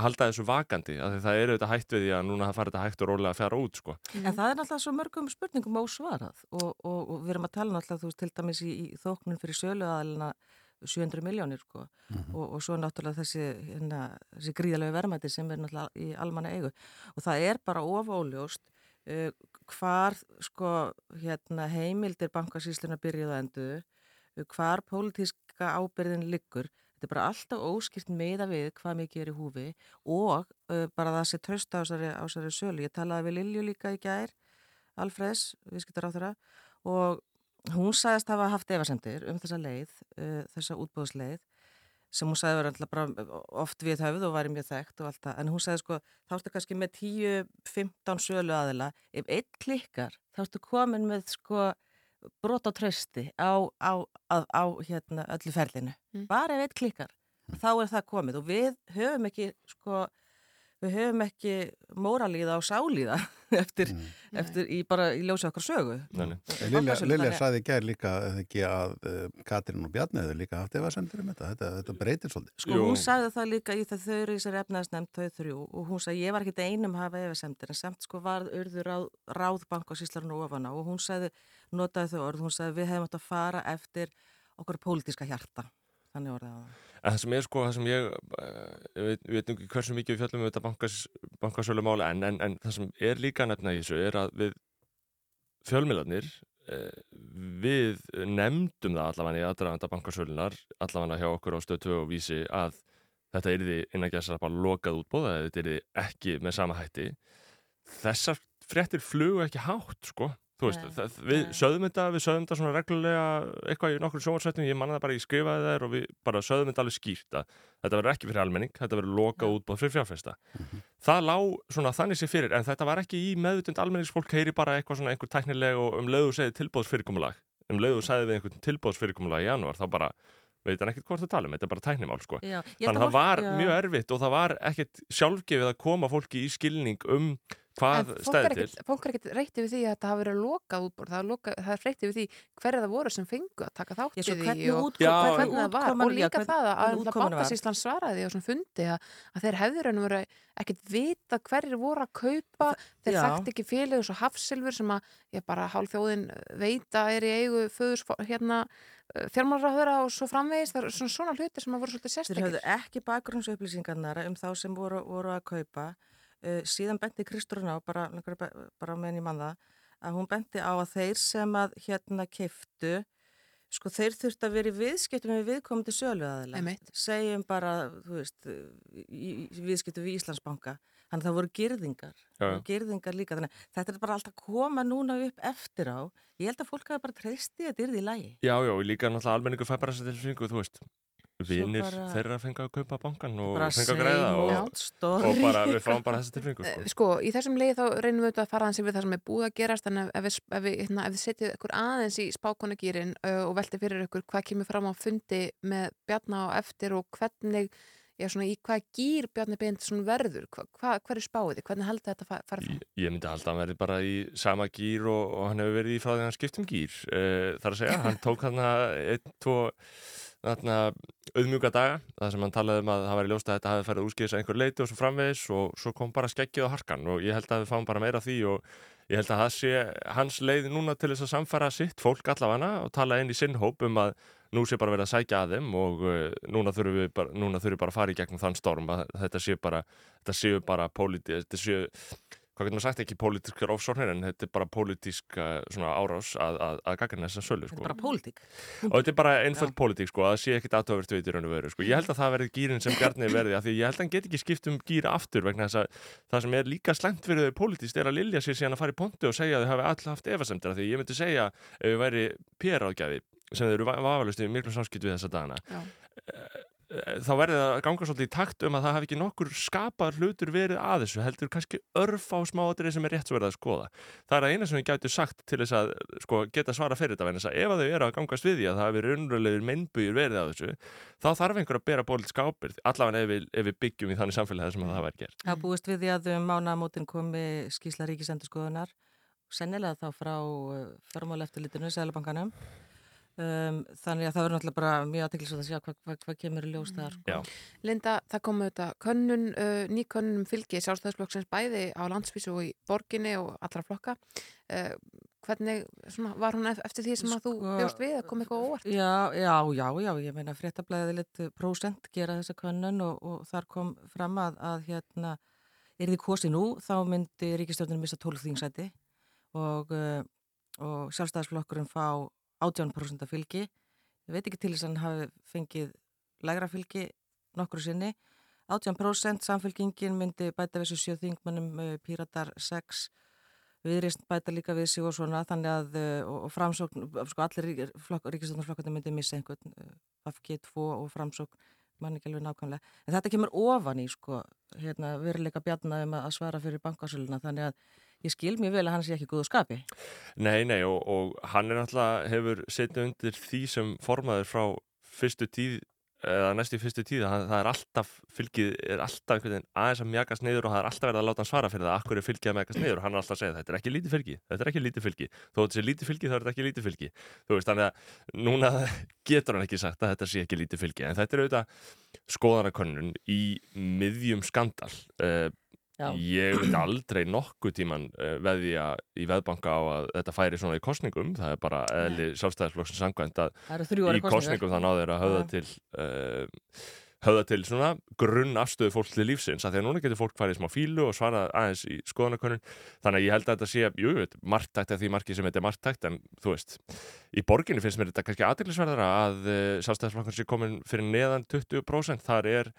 halda þessu vakandi, af því það eru þetta hætt við því að núna það fari þetta hægt og rólega að fjara út sko. En það er náttúrulega svo mörgum spurningum ósvarað og, og, og við erum að tala náttúrulega, þú veist, til dæmis í, í þóknun fyrir söluaðalina 700 miljónir, sko, og, og svo náttúrulega þessi, hérna, þessi gríðalegu verðmæti sem er náttúrulega í almanna eigu. Og það er bara ofóljóst uh, hvar, sko, hérna, heimildir bankasýsluna byrjuð að endu, uh, hvar pólitíska ábyrðin liggur. Þetta er bara alltaf óskilt meða við hvað mikið er í húfi og uh, bara það sé tröst á þessari, á þessari sölu. Ég talaði við Lilju líka í gær, Alfreds, viðskiptar á þeirra og hún sagðist hafa haft efasendir um þessa leið, uh, þessa útbóðsleið sem hún sagði verið alltaf oft við höfð og væri mjög þekkt og allt það. En hún sagði sko, þá ertu kannski með 10-15 sölu aðila. Ef einn klikkar, þá ertu komin með sko brot á trösti á, á, á, á hérna, öllu ferlinu. Bara ef einn klikkar, þá er það komið og við höfum ekki, sko, við höfum ekki móralíða og sálíða eftir, eftir í, bara í ljósa okkar sögu. Nei, nei. Lilja, saði í gær líka ekki að uh, Katrín og Bjarni hefur líka haft efasendur um þetta. Þetta, þetta breytir svolítið. Sko hún sagði það líka í það þau eru í þessari efnaðsnefnd þau þrjú og hún sagði ég var ekkit einum að hafa efasemdir en samt sko var urður ráð, ráðbank og síslarinn ofan á og hún sagði, notaði þau orð, hún sagði við hefum átt að fara eftir okkur pólitíska hjarta. Þannig orðið á það. En það sem er sko, það sem ég, uh, við, við veitum ekki hversu mikið við fjöllum um þetta bankas, bankasölu mála en, en, en það sem er líka nefna í þessu er að við fjölmiðlarnir, uh, við nefndum það allavega í aðdraðanda bankasölunar, allavega hjá okkur á stöð 2 og vísi að þetta yrði innan gæsar bara lokað útbóð, að þetta yrði ekki með sama hætti. Þessar fréttir flugu ekki hátt sko Þú veist, það, við sögðum þetta, við sögðum þetta svona reglulega eitthvað í nokkur sjónvarsættum, ég manna það bara, ég skrifaði þær og við bara sögðum þetta alveg skýrt að þetta verður ekki fyrir almenning, þetta verður lokað útbóð fyrir fjárfesta. Það lá svona þannig sér fyrir, en þetta var ekki í meðutund almenningsfólk heyri bara eitthvað svona einhver tæknileg og um leiðu segið tilbóðsfyrirkomulag, um leiðu segið við einhvern tilbóðsfyrirkomulag í janúar, þá bara veit hann ekkert hvort það tala um, þetta er bara tæknimál sko. Þannig að að það var já. mjög erfitt og það var ekkert sjálfgefið að koma fólki í skilning um hvað En stæði til. ekkert- fólk er ekkert reytti við því að það hafi verið lokað útbór, það er, loka, það er reytti við því hverja það voru sem fengu að taka þátt Já, í því hvernig og hvernig það var og líka það að, að. Bankasíslan svaraði á svona fundi að, að þeir hefður en voru ekkert vita hverjir voru að kaupa þeir þekkt ekki félög svo hafsilfur sem að ég bara hálf þjóðin veit að er í eigu föðurs hérna fjármálráðura og svo framvegis það er svona, svona hlutir sem að voru svolítið Þeir sérstakir höfðu ekki bakgrunnsupplýsingarnar um þá sem voru, voru að kaupa. Uh, síðan benti Kristrún á, bara, bara meðan ég man það, að hún benti á að þeir sem að hérna kiftu, sko þeir þurftu að vera í viðskiptum við viðkomandi söluaðila. Einmitt. Segjum bara, þú veist, í, í viðskiptum við Íslandsbanka. Þannig að það voru girðingar. Voru girðingar líka. Þannig að þetta er bara alltaf að koma núna upp eftir á. Ég held að fólk hafi bara treysti að þetta er því lægi. Já, já, líka náttúrulega almenningur fær bara þess að tilfinningu, þú veist, vinir bara- þeirra fengi að kaupa bankan og fengi að greiða same og, og bara við fáum bara þessa tilfinningu. Eh, Sko. sko, í þessum leiði þá reynum við auðvitað að fara aðeins yfir það sem er búið að gerast en ef, ef við, ef við, hérna, ef við setjum ykkur aðeins í spákonagýrin uh, og velti fyrir ykkur hvað kemur fram á fundi með Bjarna á eftir og hvernig já, svona, í hvað gýr Bjarni Beint svona verður, hva, hva, hver er spáðið hvernig heldur þetta fa- fara fram? Ég myndi halda að hann verði bara í sama gýr og, og hann hefur verið í frá auðmjúka daga, þar sem hann talaði um að það væri ljóst að þetta hafi farið úrskýðis að einhver leiti og svo framvegis og svo kom bara skeggið á harkan og ég held að við fáum bara meira því og ég held að það sé hans leið núna til þess að samfæra sitt fólk allavega og tala inn í sinn hóp um að nú sé bara verið að sækja að þeim og uh, núna þurfum við bara, þurfum við bara að fara í gegnum þann storm að þetta sé bara, þetta séu bara pólitíð, þetta séu hvað getur maður sagt, ekki pólitískar ofsórnir en þetta er bara pólitísk svona árás að, að, að gagna þessa sölu sko. Þetta er bara pólitík. og þetta er bara einföld pólitík sko, að það sé ekkit aðtöfvert við í raun og veru sko. ég held að það verði gýrin sem Bjarni verði af því ég held að hann get ekki skipt um gýra aftur vegna þess að það sem er líka fyrir þau pólitíst er að Lilja sér síðan að fara í pontu og segja að þau hafi alltaf haft efasemtir af því ég myndi segja ef við væri PR-ágjafi sem þau eru vafalust í miklu samskipt við þessa dagana Já. Þá verði það að ganga svolítið í takt um að það hafi ekki nokkur skapar hlutur verið að þessu heldur kannski örf á smáatrið sem er rétt svo verið að skoða. Það er að eina sem við gætu sagt til þess að sko, geta svara fyrir þetta þess að ef að þau eru að gangast við því að það hafi raunverulegir mennbugir verið að þessu þá þarf einhver að bera bólitísk ábyrgð allavega ef ef við byggjum í þannig samfélagi sem að það væri gert. Það búist við því að um mánamótin komi skísla ríkisendurskoðunar sennilega þá frá fjármála eftirlitinu, Sælabankanum um, þannig að það verður náttúrulega bara mjög aðteklisvægt að sjá hvað, hvað, hvað kemur í ljós þar sko. Linda, það kom auðvitað könnun, uh, ný könnun um fylgi sjálfstæðisflokksins bæði á landsvísu og í borginni og allra flokka. Uh, hvernig svona, var hún ef- eftir því sem að þú Sko, bjóst við að kom eitthvað óvart? Já, já, já, já, ég meina fréttablaðið lit prósent gera þessa könnun og, og þar kom fram að, að hérna, er þið kosið nú, þá myndi ríkistjórnum missa 12 þingsæti og, uh, og sjálfstæðisflokkurinn fá 18% af fylgi. Ég veit ekki til þess að hann hafi fengið lægra fylgi nokkru sinni. 18% samfélkingin myndi bæta við þessu sjö þingmannum uh, Píratar 6 viðreist bæta líka við sig og svona þannig að uh, og, og framsókn, sko allir ríkistofnarflokkarnir myndi missa einhvern uh, FG2 og framsókn mann ekki alveg nákvæmlega, en þetta kemur ofan í sko, hérna, veruleika bjarnaðum að svara fyrir bankasöluna, þannig að ég skil mjög vel að hann sé ekki góðu skapi. Nei, nei, og, og hann er náttúrulega hefur setið undir því sem formaður frá fyrstu tíð eða næstu fyrstu tíð, það, er alltaf fylgið, er alltaf einhvern veginn aðeins að mjagast niður og það er alltaf verið að láta hann svara fyrir það akkur er fylgið að mjagast niður? Og hann er alltaf að segja þetta er ekki lítið fylgi, þetta er ekki lítið fylgi. Þó þetta sé lítið fylgi þá er þetta ekki lítið fylgi. Þú veist, þannig að núna getur hann ekki sagt að þetta sé ekki lítið fylgi en þetta er auðvitað skoðanakönnun í miðjum skandal. Uh, Já. Ég vil aldrei nokkuð tíman uh, veðja í veðbanka á að þetta færi svona í kostningum, það er bara eðli sjálfstæðisflokksins sangvænt að í kostningum það náður að höfða til uh, höfða til svona grunn afstöðu fólk til lífsins, af því að núna getur fólk farið í smá fílu og svarað aðeins í skoðanakönnun. Þannig að ég held að þetta sé, jú, jú, margtækt af því margi sem þetta er margtækt, en þú veist í borginni finnst mér þetta kannski aðeinsverðara að uh, sjálfstæðisflokkur sé komin fyrir neðan 20% þar er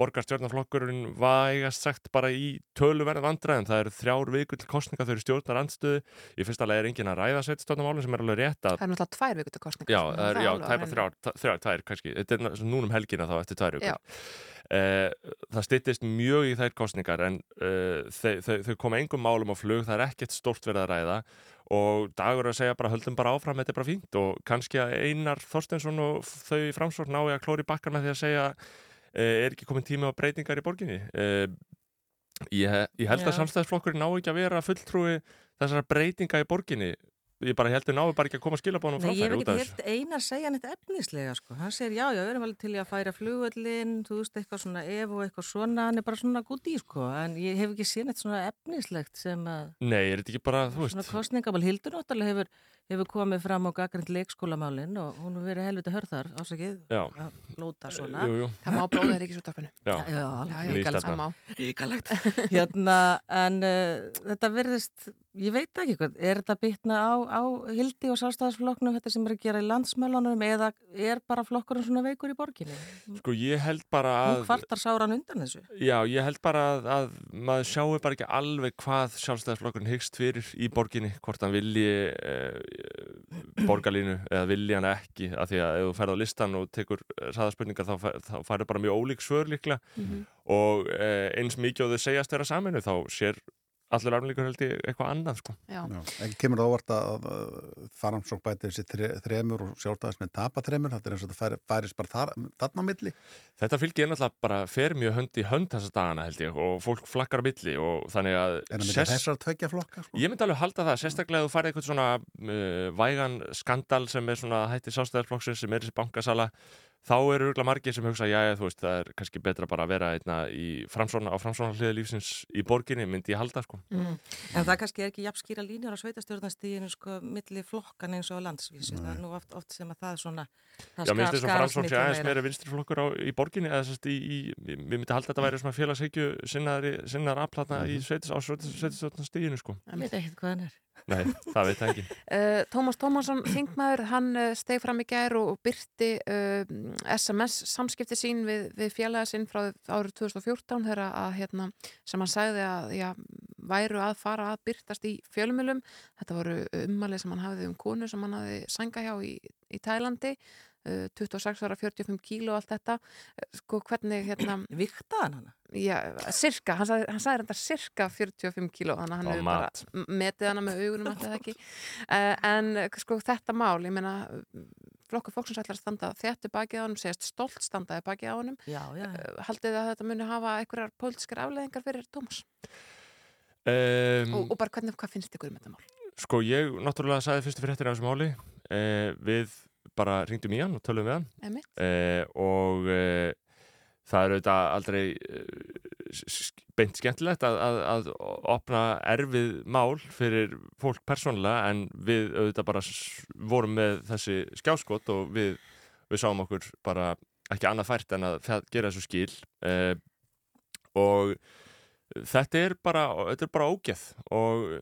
borgarstjórnarflokkurinn vægast sagt bara í töluverð vandræðum. Það eru þrjár vikur til kostninga þau eru stjórnar andstöðu. Í fyrsta leið er engin að ræða sveitstjórnarmálum sem er alveg rétt að Það er náttúrulega tvær vikur til kostningar. Já, sko, það er, já, á tæpa hreinu. þrjár, þrjár, tvær kannski. Þetta er ná- núna um helgina þá eftir tvær ykkur. Eh, það styttist mjög í þær kostningar en uh, þau, þau, þau koma engum málum á flug, það er ekkert stórt verið að ræða og dagur er að segja bara höldum bara áfram, þetta er bara fínt og kannski að Einar Þorstensson og þau í framsvort nái að klóri bakkan með því að segja er ekki komin tími á breytingar í borginni? Uh, ég, ég held að Já. samstæðisflokkurinn ná ekki að vera fulltrúi þessara breytinga í borginni. Ég bara held að náu bara ekki að koma skilabónum Nei, ég framfæri hef út ekki af þessu. heyrt einar segja neitt efnislega sko. hann segir já, já, við erum alveg til að færa flugvöllin þú veist, eitthvað svona ef og eitthvað svona. Hann er bara svona gútt í, sko. En ég hef ekki séð neitt svona efnislegt sem að Nei, er þetta ekki bara, þú veist? svona kostningamál Hildur náttúrulega hefur, hefur komið fram á gaggrind leikskólamálin og hún hefur verið helviti hörðar, ásakið að lóta svona Jú, jú. Það má það má. Ríkalegt. hérna, en uh, þetta verðist, ég veit ekki hvað, er þetta bitna á, á Hildi og sjálfstæðisflokknum, þetta sem er að gera í landsmælunum, eða er bara flokkurinn svona veikur í borginni? Sko ég held bara að Hún kvartar sáran undan þessu. Já, ég held bara að, að maður sjáu bara ekki alveg hvað sjálfstæðisflokkurinn hyggst fyrir í borginni, hvort hann vilji e, borgarlínu eða vilji hann ekki, af því að ef þú ferð á listan og tekur saðarspurningar þá, þá færðu bara mjög ólík svör líklega Mhm. og e, eins mikið og þau segjast vera saminu þá sér allir afnlíkur held ég eitthvað annað sko. Ekki kemur það óvart að, að faransók bæti þessi þre, þremur og sjálfstæðis með tapa þremur, þetta er eins og þetta færi, færist bara þar, þarna á milli. Þetta fylgir náttúrulega bara fer mjög hönd í hönd þessa dagana held ég og fólk flakkar á milli og þannig að En að milli sess- þessar tveggja flokka, sko. Ég myndi alveg halda það, sérstaklega ef þú farið eitthvað svona uh, vægan skandal sem er svona hætti sástæðarflokksins sem er þessi bankasala þá eru örgulega margir sem hugsa, já, þú veist, það er kannski betra bara að vera einna í framsóna, á framsóna hliði lífsins í borginni, myndi ég halda, sko. Mm. En það kannski er ekki jafn skýra línur á sveitastjórnastíðinu sko milli flokkan eins og á landsvísu. Það er nú oft, oft sem að það er svona það Já, minnst þess að skarast framsóna sé miklu aðeins meira. meira vinstriflokkur á, í borginni eða sérst í, í, við myndi halda að þetta væri svona félagshyggju sinnaðri, sinnaðar afplatna í sveitis, á sveitastjórnastíðinu, sko. Ég veit ekkert hvað hann er. Nei, það veit það ekki. Uh, Tómas Tómasson, þingmaður, hann uh, steg fram í gær og, byrti uh, SMS samskipti sín við, við félaga sinn frá árið 2014 þegar að, hérna, sem hann sagði að já, væru að fara að byrtast í fjölumilum. Þetta voru ummalið sem hann hafði um konu sem hann hafði sænga hjá í, í Tælandi. Uh, 26 ára, 45 kíló og allt þetta. Uh, Sko hvernig hérna... Viktaði hann hana? Já, cirka, hann sagði, hann sagði þetta cirka 45 kíló, þannig að hann hefur bara metið hana með augunum alltaf ekki. Uh, en eh, sko þetta mál, ég meina flokkur fólksins ætlar að standa þéttu bakið á honum, segist stolt standaði bakið á honum. Já, já. Uh, haldið þið að þetta muni hafa einhverjar pólitískar afleðingar fyrir Tómas? Um, Og, og bara hvernig, hvað finnst ykkur um þetta mál? Sko ég náttúrulega sagði fyrstu fréttir af þessu máli eh, við bara ringdum í hann og tölum við hann. Eh, og eh, það er auðvitað aldrei eh, beint skemmtilegt að, að, að opna erfið mál fyrir fólk persónulega en við auðvitað bara vorum með þessi skjáskot og við, við sáum okkur bara ekki annað fært en að gera þessu skil. Eh, og þetta er bara, þetta er bara ógeð og uh,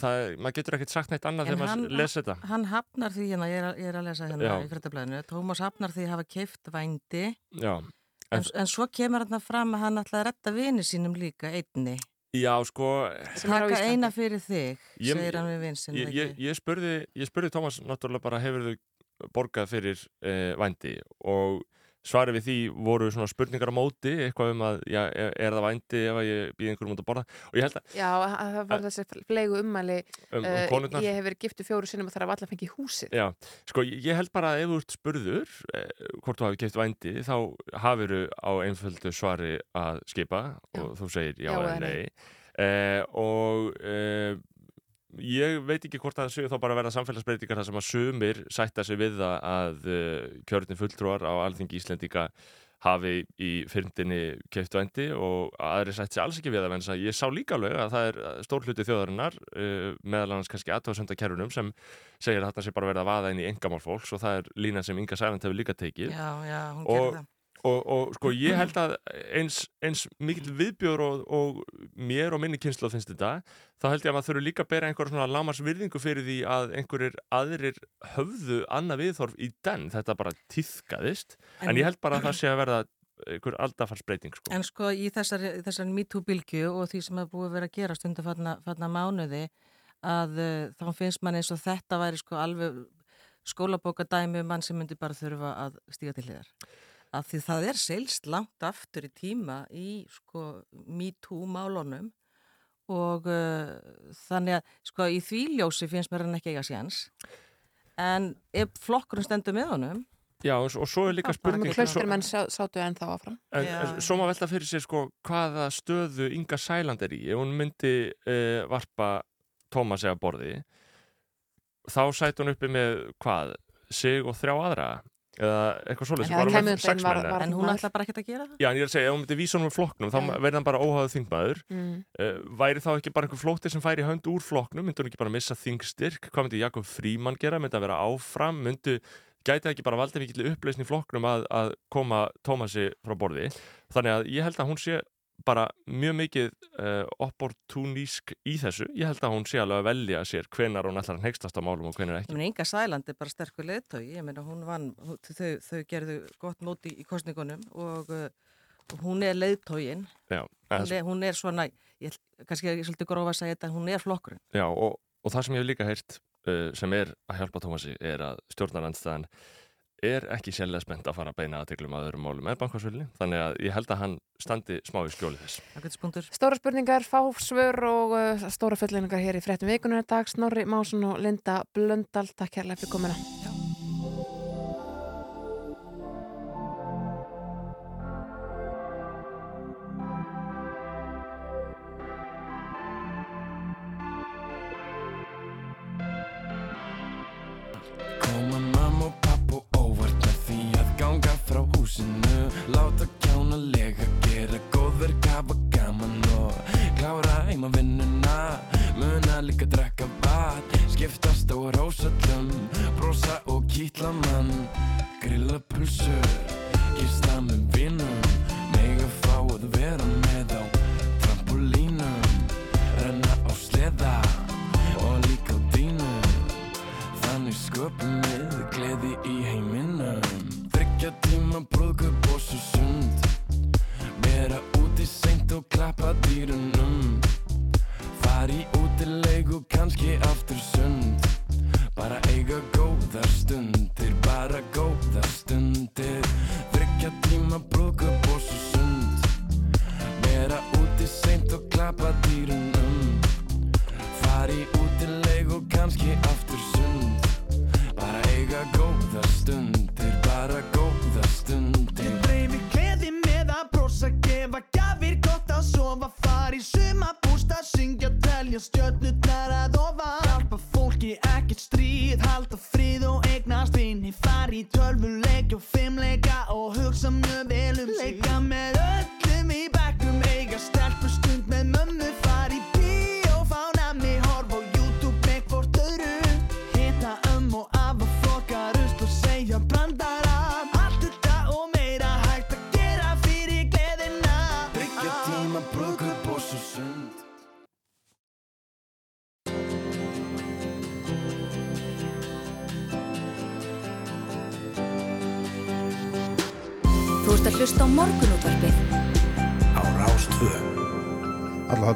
það, maður getur ekkert sagt neitt annað En þegar maður les þetta Hann hafnar því hérna, ég er, að- ég er að lesa hérna Já. í fréttablaðinu, Tómas hafnar því að hafa keift vændi, Já, en, en, svo kemur hann fram að hann ætla að retta vini sínum líka einni. já sko Íslandi. eina fyrir þig, Ég- segir hann við vin sinn. ég, ég, ég spurði, ég spurði Tómas náttúrulega bara hefur þau borgað fyrir uh, vændi og svarið við því voru svona spurningar á móti eitthvað um að, já, er, það vændi ef að ég býð einhverjum út að borða? Og ég held að Já, að það var þessi flegu ummæli Um- um uh, ég hef verið giftu fjóru sinnum og þar af allar fengið húsið. Já, sko ég held bara að ef þú ert spurður eh, hvort þú hafi keift vændi þá hafiru á einföldu svari að skipa og þú segir já, Já eða nei. nei. Eh, og eh, ég veit ekki hvort það séu þá bara að verða samfélagsbreytingar þar sem að sumir sætta sig við það að uh, kjörni fulltrúar á alþingi Íslendinga hafi í fyrndinni keift vændi og aðri sætt sér alls ekki við það en ég sá líka alveg að það er stór hluti þjóðarinnar uh, meðal annars kannski aðtöðsönda kerunum sem segir að þetta sé bara verið að vaða inn í engamál fólks og það er lína sem Inga Sæfand hefur líka tekið Já, já, hún og. Og, og sko ég held að eins, eins mikil viðbjör og, og mér og minni kynslu finnst þetta þá held ég að maður þurfi líka að bera einhver svona lámars virðingu fyrir því að einhverjir aðrir höfðu annað viðþorf í den þetta bara týðkaðist en, En- ég held bara að það sé að verða einhver aldafarsbreyting sko. En sko í þessari, þessari MeToo-bylgju og því sem er búið að vera að gera stundar farna mánuði að uh, þá finnst mann eins og þetta væri sko alveg skólabókadæmi um mann sem myndi bara þurfa að stíga til hliðar. Af því það er selst langt aftur í tíma í sko MeToo-málunum og uh, þannig að sko í þvíljósi finnst mér hann ekki eiga séns. En ef flokkurinn stendur með honum Já, og, og svo er líka spurning Klausturmenn sá- sátu enn þá áfram. En, en svo má velta fyrir sér sko hvaða stöðu Inga Sæland er í. Ef hún myndi uh, varpa Tómasi að borði þá sæti hún uppi með hvað? Sig og þrjá aðra eða eitthvað svoleiðis En það Var hún kæmi með upp sex ein var- menn, eða? var- en hún ætla bara ekki að gera það? Já, en ég er að segja, ef hún myndi vísa honum úr flokknum þá Mm. verði hann bara óháðu þingmaður. Mm. uh, væri þá ekki bara einhver flótti sem færi hönd úr flokknum, myndi hún ekki bara missa þingstyrk? Hvað myndi Jakob Fríman gera, myndi að vera áfram? Myndi, gæti það ekki bara valdið mikill upplausn í flokknum að, að koma Tómasi frá borði, þannig að ég held að hún sé bara mjög mikið uh, opportunísk í þessu. Ég held að hún sé alveg að velja sér hvenar hún ætlar að hegstast á málum og hvenar Ég ekki meina, Inga Sæland er bara sterkur leðtói, ég meina, hún vann, þau, þau gerðu gott móti í kostningunum og, uh, hún er leðtóin, Já, hún, er- hún er svona, ég, kannski er ég svolítið grófa að segja þetta, hún er flokkurinn. já og, og það sem ég hef líka heyrt uh, sem er að hjálpa Tómasi er að stjórnarandstæðan er ekki sérlega spennt að fara að beina aðteglum að öðrum málum en bankasvölinni, þannig að ég held að hann standi smá í skjóli þess. Stóra spurningar, fá svör og uh, stóra fullinningar hér í fréttum vikunar dag Snorri Másson og Linda Blöndal Takk hérlega fyrir komina sure.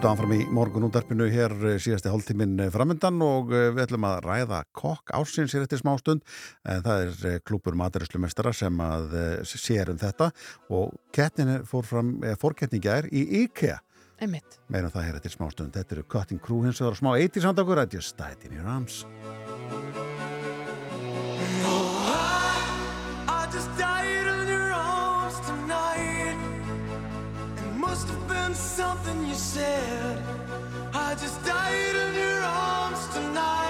Höldu áfram í morgun útarpinu hér eh, síðasti hálftíminn framöndan og eh, við ætlum að ræða kokk ársins hér eftir smá stund. Eh, Það er eh, klúpur maturislu sem að eh, sér um þetta og kettin fór fram, eh, fórkettning gær í IKEA. Einmitt. Meira um það hér eftir smá stund. Þetta eru Cutting Crew hins og smá 80 samt okkur að just died in your arms. Been something you said. I just died in your arms tonight.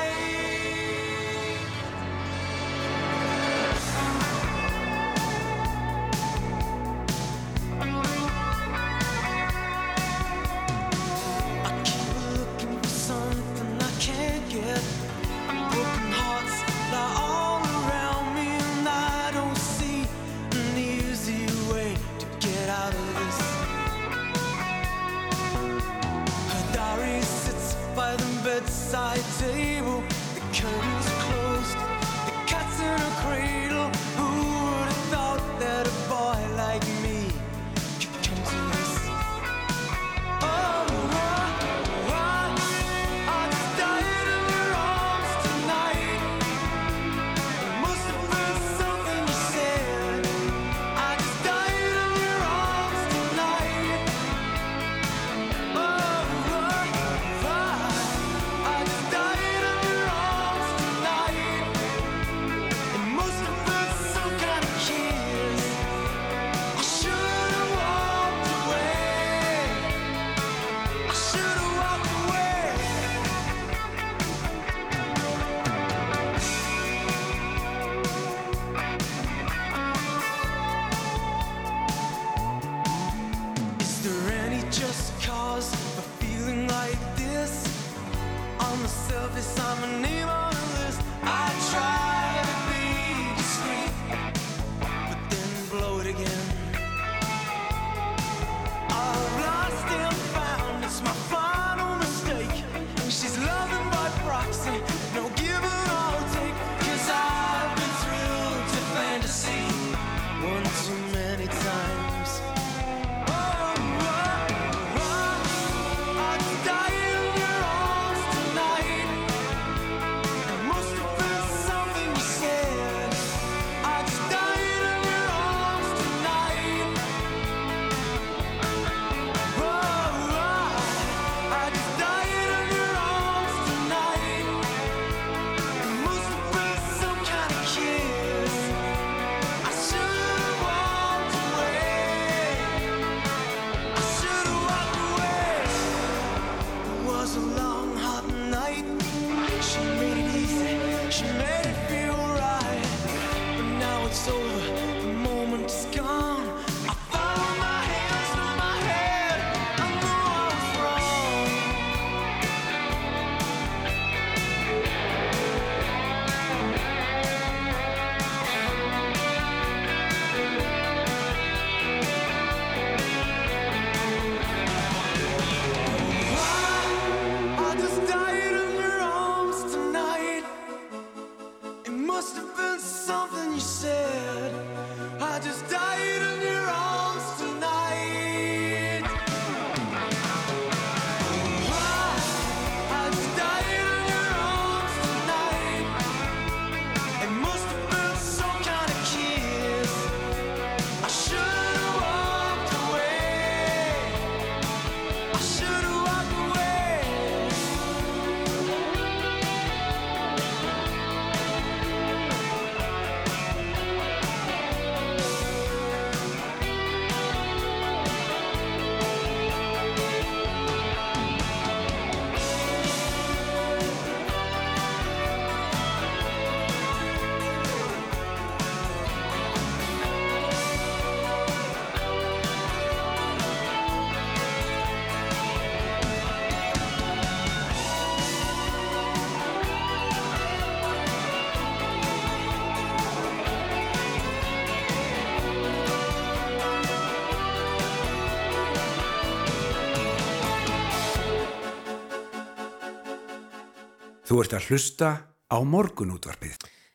Þú ert að hlusta á morgunútvarpið.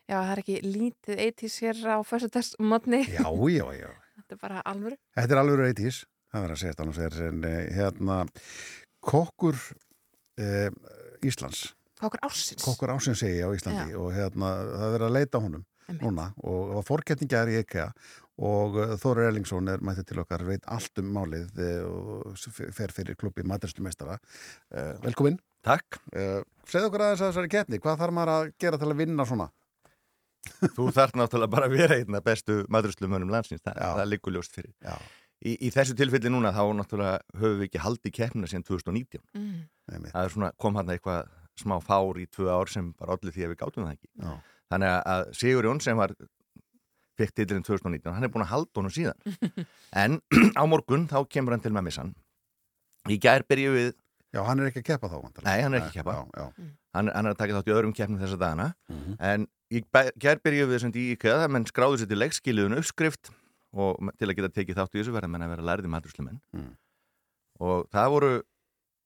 Já, það er ekki lítið eitís hér á föstudagsmotni. Já, já, já. Þetta er bara alvöru. Þetta er alveg reytís, það verður að segja þetta annars er en eh, hérna kokkur eh, Íslands Kokkur ársins. kokkur ásins segi ég á Íslandi Já. og hérna það verður að leita honum núna og það var fórgetningar í IKEA og uh, Þóri Erlingsson er mættið til okkar veit allt um málið eh, og fer fyrir klubbi maturistumestara uh, velkomin Takk uh, segð okkur aðeins að þessari keppni hvað þarf maður að gera til að vinna svona Þú þarf náttúrulega bara að vera einna bestu maturslumönum landsins, það, það liggur ljóst fyrir. Í, í þessu tilfelli núna þá náttúrulega höfum við ekki haldið keppnina síðan 2019. Mm. Það er svona, kom hann eitthvað smá fár í tvö ár sem bara allir því að við gátum það ekki. Já. Þannig að- að Sigur Jón sem var fekk titlinn 2019, hann er búin að halda honum síðan. en á morgun þá kemur hann til með missan. Í gær byrjuð við Já, hann er ekki að keppa þá vantarlega. Nei, hann er ekki að keppa Já, já. Hann, hann er að taka þátt í öðrum keppnum þessa dagana En í gær byrjuðum við sem í IKEA menn skráðu sér til leikskiliðun uppskrift og til að geta tekið þátt í þessu verða menn að vera lærði maturslumenn Mm. og það voru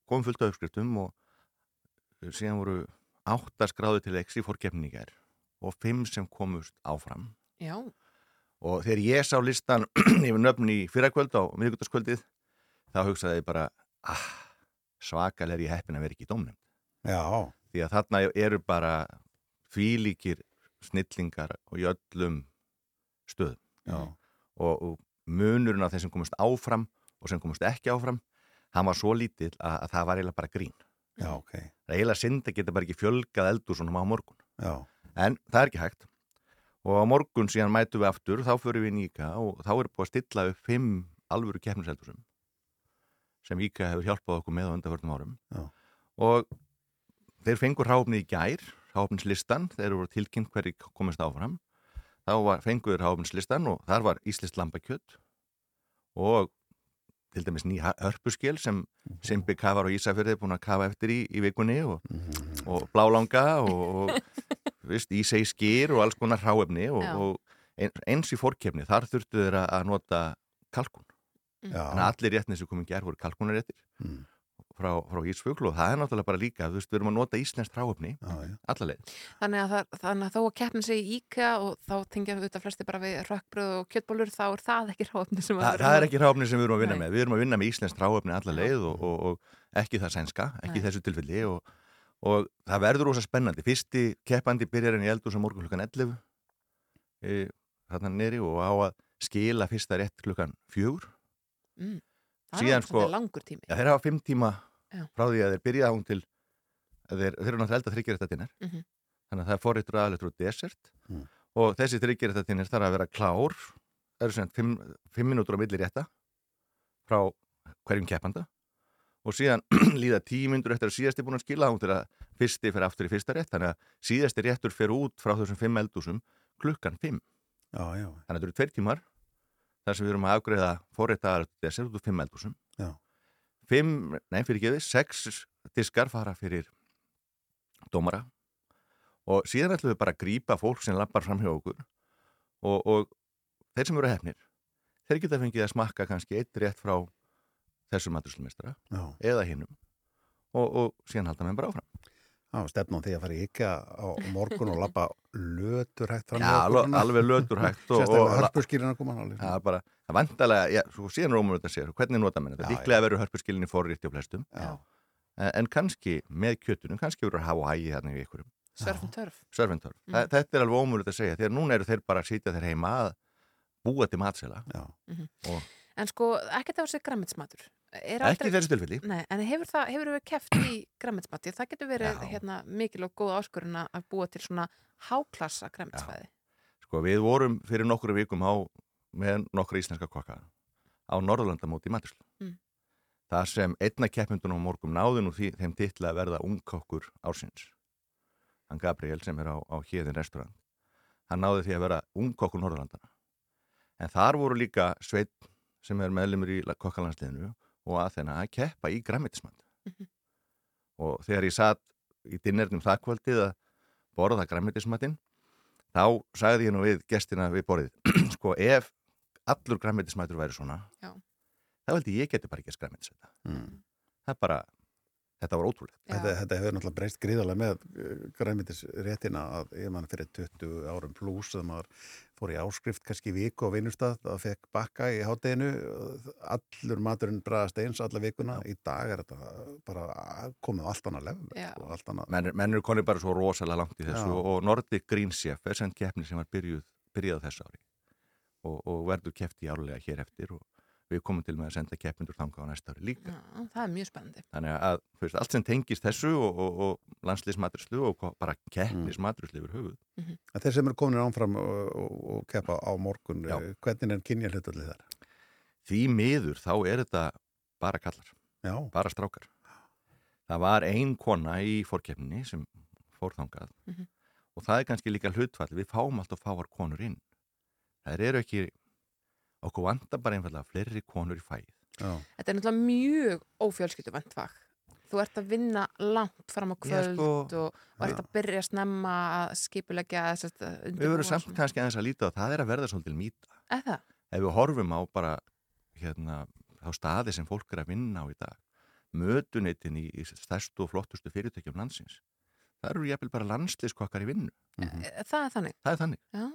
kom fullt af uppskriftum og síðan voru átta skráðu til leiks í fórkeppninni í gær og fimm sem komust áfram Já. og þegar ég sá listan yfir nöfn í fyrrakvöld á miðgutaskvöldið þá hugsaði ég bara ah, svakal er ég heppin að vera ekki í dómnum Já. því að þarna eru bara fýlíkir snillingar og í öllum stöðum Já. og, og munurinn af þeim sem komast áfram og sem komast ekki áfram hann var svo lítill að, að það var eiginlega bara grín Já, ok. það er eiginlega synd að geta bara ekki fjölgað eldur svona á morgun Já. en það er ekki hægt og á morgun síðan mætum við aftur þá förum við í Íka og þá er búið að stilla upp fimm alvöru keppniseldursum sem Íka hefur hjálpað okkur með á undarförnum árum. Já. og þeir fengur ráfni í gær ráfnislistan, þeir eru tilkynnt hverju komist áfram. Þá var, fengur ráfnislistan og þar var Íslist lambakjött og til dæmis ný hörpuskil sem Simbi kafar á Ísafjörði búin að kafa eftir í, í vikunni og, og blálanga og, og veist, ísei skýr og alls konar hráefni og, og ein- eins í fórkefni þar þurftu þeir að- að nota kalkun Já. þannig að allir réttin sem komið gerð voru kalkunaréttir Mm. frá, frá Ísfugl og það er náttúrulega bara líka þú veist, við erum að nota íslenskt hráefni allaleg Þannig þannig að þó að keppnin sig í IKEA og þá tengja við þetta flesti bara við rökkbröð og kjöttbólur þá er það ekki ráfni sem Þa, það er ekki hráefni sem við erum að vinna Nei. með við erum að vinna með íslenskt hráefni alla leið og, og, og ekki það sænska, ekki Nei. í þessu tilfelli og, og það verður rosa spennandi fyrsti keppandi byrjar en í eldur sem morgun klukkan 11 e, þarna neri og á að skila fyrsta rétt klukkan fjögur Mm. Það síðan er sko langur tími. já, þeir hafa fimm tíma Já. frá því að þeir byrja hún til þeir, þeir eru náttúrulega elda þryggir þetta dinner Mhm. þannig að það er forritur aðleitur og desert Mm. og þessi dinner þarf að vera klár það eru sem fimm, fimm minútur á milli rétta frá hverjum keppanda og síðan líða tíu myndur eftir að síðasti búin að skila hún til að fyrsti fyrir aftur í fyrsta rétt þannig að síðasti réttur fyrir út frá þessum fimm eldúsum klukkan fimm Já, já. þannig að þetta eru tveir tímar þar sem við erum að afgreða forrita desert út úr fimm eldúsum fimm, nei fyrir geði, sex diskar fara fyrir dómara. Og síðan ætlum við bara að grípa fólk sem lappar fram hjá okkur. Og, og þeir sem eru hefnir þeir geta fengið að smakka kannski eitt rétt frá þessum maturslumistara Já. eða hinnum og, og síðan halda með bara áfram Já, stefnum því að fara í IKEA á morgun og lappa lötur hægt fram Já, alveg, alveg lötur hægt og, Sérstaklega hörpuskýrin að koma alveg. Það er bara, það vandalega, já, svo síðan er ómur þetta að segja, hvernig nota menn þetta? Já, Líklega verður hörpuskilinni forrýtti á flestum, Já. en, en kannski með kjötunum, kannski verður að hafa hægi þarna í ykkurum. Surf and turf. Surf and turf. Mm. Mm. Þetta er alveg ómur að segja, þegar núna eru þeir bara að sitja þeir heima að búa til matsela. Já. Mhm. Og En sko, ekkert af þessi grammitsmatur. Er Ekki þessu tilfelli. Nei, en hefur það, hefur við keft í grammitsmati? Það getur verið hérna, mikil og góð áskurinn að búa til svona háklassa grammitsfæði. sko, við vorum fyrir nokkru vikum á, með nokkru íslenska kokka á Norðurlandamóti í Maturslu. Mm. Það sem einna keppmyndunum á morgum náði nú því, þeim titla að verða ungkokkur ársins. Hann Gabriel sem er á, á hérðin restaurant. Hann náði því að vera ungkokkur Norðurlandana. En þar voru líka sveit sem er meðlumur í kokkalandsliðinu og að þennan að keppa í græmitismand. Og þegar ég satt í dinnernum það kvöldið að borða græmitismatinn þá sagði ég nú við gestina við borðið sko ef allur græmitismætur væri svona Já. þá held ég ég geti bara ekki að græmitisæta Mm. það er bara þetta var ótrúlegt Þetta, þetta hefur náttúrulega breyst gríðarlega með græmitisréttina að ég mann fyrir 20 árum pluss að maður fór í áskrift kannski viku á vinnustad að fekk bakka í hátteginu allur maturinn bræðast eins alla vikuna í dag er þetta bara komið á allt annað Já. sko, allt annað menn, menn eru konið bara svo rosalega langt í þessu Já. og Nordic Green Chef er sem keppni sem var byrjuð, byrjað þessu ári og, og verður keppt í árlega hér eftir og við komum til með að senda keppindur þangað á næsta ári líka Já, það er mjög spennandi. þannig að þú veist, allt sem tengist þessu og, og, og landslýsmatrislu og bara keppnismatrislu yfir höfuð En þeir sem eru komin ánfram og, og, og keppa á morgun Já. eh, hvernig er kynja hlutallið þar? því miður þá er þetta bara kallar, Já. bara strákar það var ein kona í fórkeppninni sem fór þangað Mhm. og það er kannski líka hlutfall við fáum alltaf fáar konur inn það eru ekki okkur vantar bara einfallega fleiri konur í fæð Já. Þetta er náttúrulega mjög ófjölskylduvænt fag. Þú ert að vinna langt fram á Já, kvöld sko, og, og ert að byrja snemma að skipulegja þess að við verum samt kannski aðeins að líta á það er að verða svolítil mýta Eða? ef við horfum á bara hérna, þá staði sem fólk er að vinna á í dag mötuneytin í, í stærstu og flottustu fyrirtækjum landsins það eru jæfnvel bara landslýskokkar í vinnu E- Það er þannig? það er þannig Já,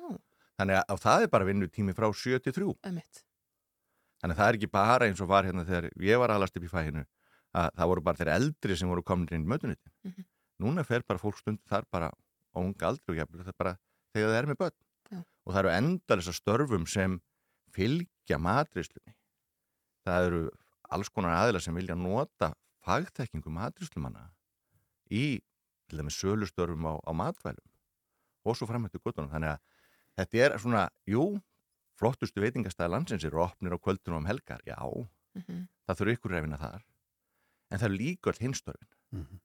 þannig að, að það er bara vinnutími frá 7 til 3 ömmitt. þannig að það er ekki bara eins og var hérna þegar ég var alast upp í fæhinu að það voru bara þeir eldri sem voru komin inn í mötuneytin Mhm. núna fer bara fólk stund þar bara á unga aldri og jæfnvel það er bara þegar það er með börn Já. og það eru endalisa störfum sem fylgja matrislunni það eru alls konar aðila sem vilja nota fagtekkingu matrislumanna í til dæmis sölustörfum á, á matvælum og svo framhættu guttunum þannig að þetta er svona, jú flottustu veitingastæði landsins eru opnir á kvöldunum um helgar, já. Mhm. það þurfa ykkur reyfina þar. En það er líka öll hinstörfin. Mhm.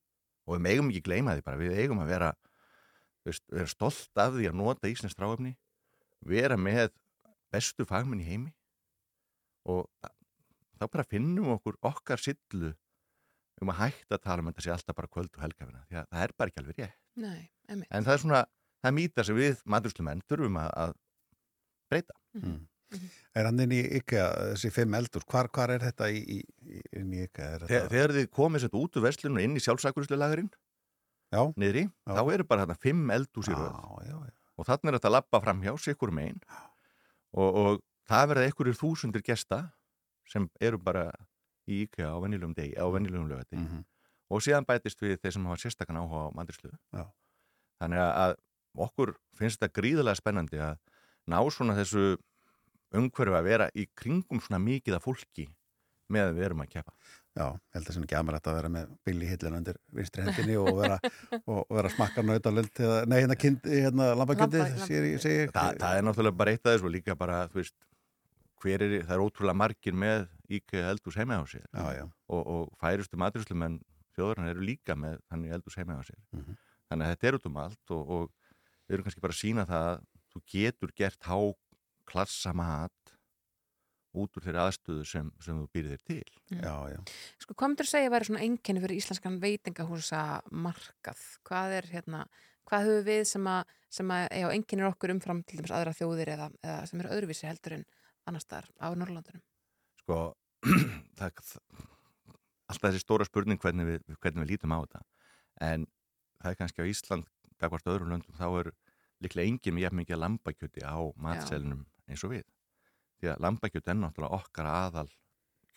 og við megum ekki gleyma því bara við eigum að vera, veist, vera stolt af því að nota Íslands stráefni vera með bestu fagmenn í heimi og þá bara finnum við okkur okkar sillu um að hætta að tala um þetta sé alltaf bara kvöld og helgafina því að það er bara ekki alveg rétt. Nei, en það er svona, það er mýta sem við maturslumenn þurfum að, að breyta Mm. Er hann inn í IKEA, þessi fimm eldur, hvar, hvar er þetta í, í, í- inn í IKEA? Er Þegar, þetta... þegar þið komið sér út úr verslunum inn í sjálfsækurislega já. niðri, Já. þá eru bara þarna fimm eldús í röð já, já. og þannig er þetta að lappa fram hjá sikkur megin og, og það verða einhverjir þúsundir gesta sem eru bara í IKEA á venjulegum degi, á venjulegum lögati Mhm. og síðan bætist við þeir sem hafa sérstakann áhuga á mandrislu Já. þannig að okkur finnst þetta gríðarlega spennandi að ná svona þessu umhverfu að vera í kringum svona mikið af fólki með að við erum að keppa Já, ég held að sem ekki aðmælætt að vera með Billy Hillin undir vinstri hendinni og vera, og vera að smakka nautalöld eða, nei, hérna, hérna lambakjöndi Lamba- sér ég, segir Þa, það er náttúrulega bara eitt af þessu og líka bara, þú veist, hver er, það er ótrúlega margir með sér Já, já. Og, og færustu maturslumenn þjóðurinn eru líka með þannig eldús heima á sér Mhm. þannig að þetta er út um allt og, og við erum kannski bara að sína það að þú getur gert háklassa mat út úr þeirri aðstöðu sem, sem þú býrið þér til Já, já Sko, hvað myndur segja að vera svona einkenni fyrir íslenskan veitingahúsa markað? Hvað er hérna, hvað höfum við sem að, sem að já, einkennir okkur umfram til dæmis aðra þjóðir eða, eða sem eru öðruvísi heldur en annars staðar á Norrlandunum? sko það, alltaf þessi stóra spurning hvernig við, hvernig við lítum á þetta en það er kannski á Ísland gagvart öðrum löndum þá er líklega engin með jafn mikið lambakjöti á matselinum eins og við því að lambakjöti er náttúrulega okkar aðal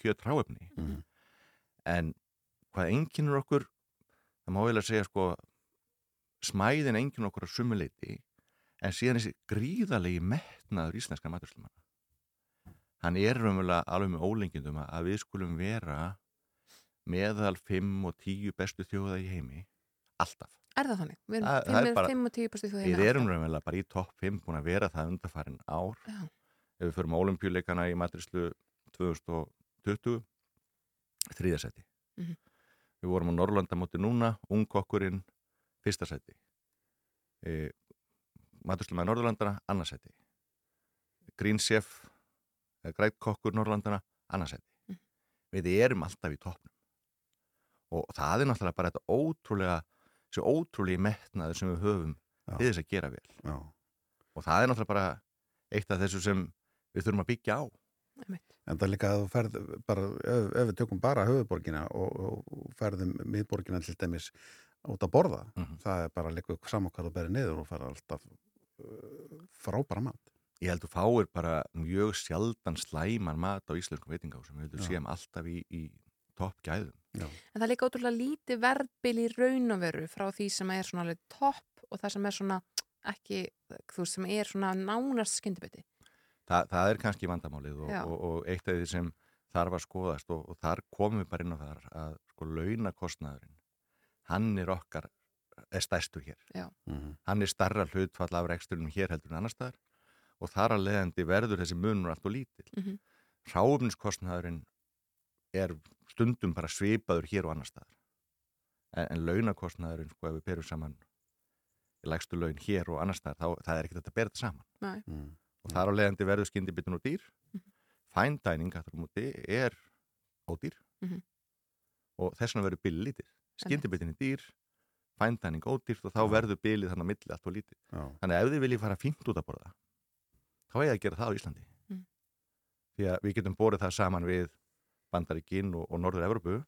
kjötráefni Mhm. en hvað enginnur okkur það má vel að segja sko smæðin enginn okkur á sumuleiti en síðan þessi gríðalegi metnaður íslenska maturslumanna hann er raunverulega alveg með ólengindum að- að við skulum vera meðal 5 og 10 bestu þjóða í heimi alltaf. Er það þannig? Við erum Það- það fimm, er bara- 5 og 10 bestu þú Við erum raunverulega bara í topp 5 búin að vera það undarfærin ár. Já. Ef við förum á olimpíuleikana í matrislu 2020 þriðasæti. Mhm. Við vorum á Norrlandamóti núna, ungkokkurinn fyrsta sæti. E, Maturslu með Norrlandana, annarsæti. Green Chef, grætkokkur Norrlandana, annarsæti. Mhm. Við erum alltaf í toppnum. Og það er náttúrulega bara þetta ótrúlega, þessi ótrúlega metnaður sem við höfum Já. til þess að gera vel. Já. Og það er náttúrulega bara eitt af þessu sem við þurfum að byggja á. en það er líka að þú ferð bara, ef, ef við tökum bara höfuborgina og, og ferðum miðborgina til dæmis út að borða það er bara líka saman hvað þú berið niður og ferð alltaf uh, frábæra mat Ég held að fáir bara mjög sjaldan slæman mat á íslenskum veitingahúsum. Við Já. séum alltaf í, í topp gæðum. Já. En það er líka ótrúlega lítið verðbil í raun og veru frá því sem er svona alveg topp og það sem er svona ekki, þú veist, sem er svona nánast skyndibiti. Þa, það er kannski vandamálið og, og, og eitt af því sem þarf að skoðast og, og þar komum við bara inn á þar að sko launakostnaðurinn, hann er okkar, er stærstur hér. Já. Mhm. Hann er starra hlutfall af reksturinn hér heldur en annar staðar og þar að leiðandi verður þessi munur allt og lítill. Mhm. Hráfniskostnaðurinn er stundum bara svipaður hér og annar staðar. En, en launakostnaðurinn, sko, ef við berum saman lægstu laun hér og annar staðar, þá það er ekkert að bera þetta saman. Nei. Mm. Og þar á leiðandi verður skyndibitun og dýr. Fine dining, hættur á móti, er ódýr. Mhm. Og þess vegna verður bilið lítið. Skyndibitin er dýr, fine dining ódýrt og þá verður bilið þannig að milli allt og lítið. Já. Þannig að ef þið viljið fara fínt út að borða, þá er að gera það á Íslandi. Mm. Því að við getum borið það saman við Bandaríkin og, og Norður-Evropu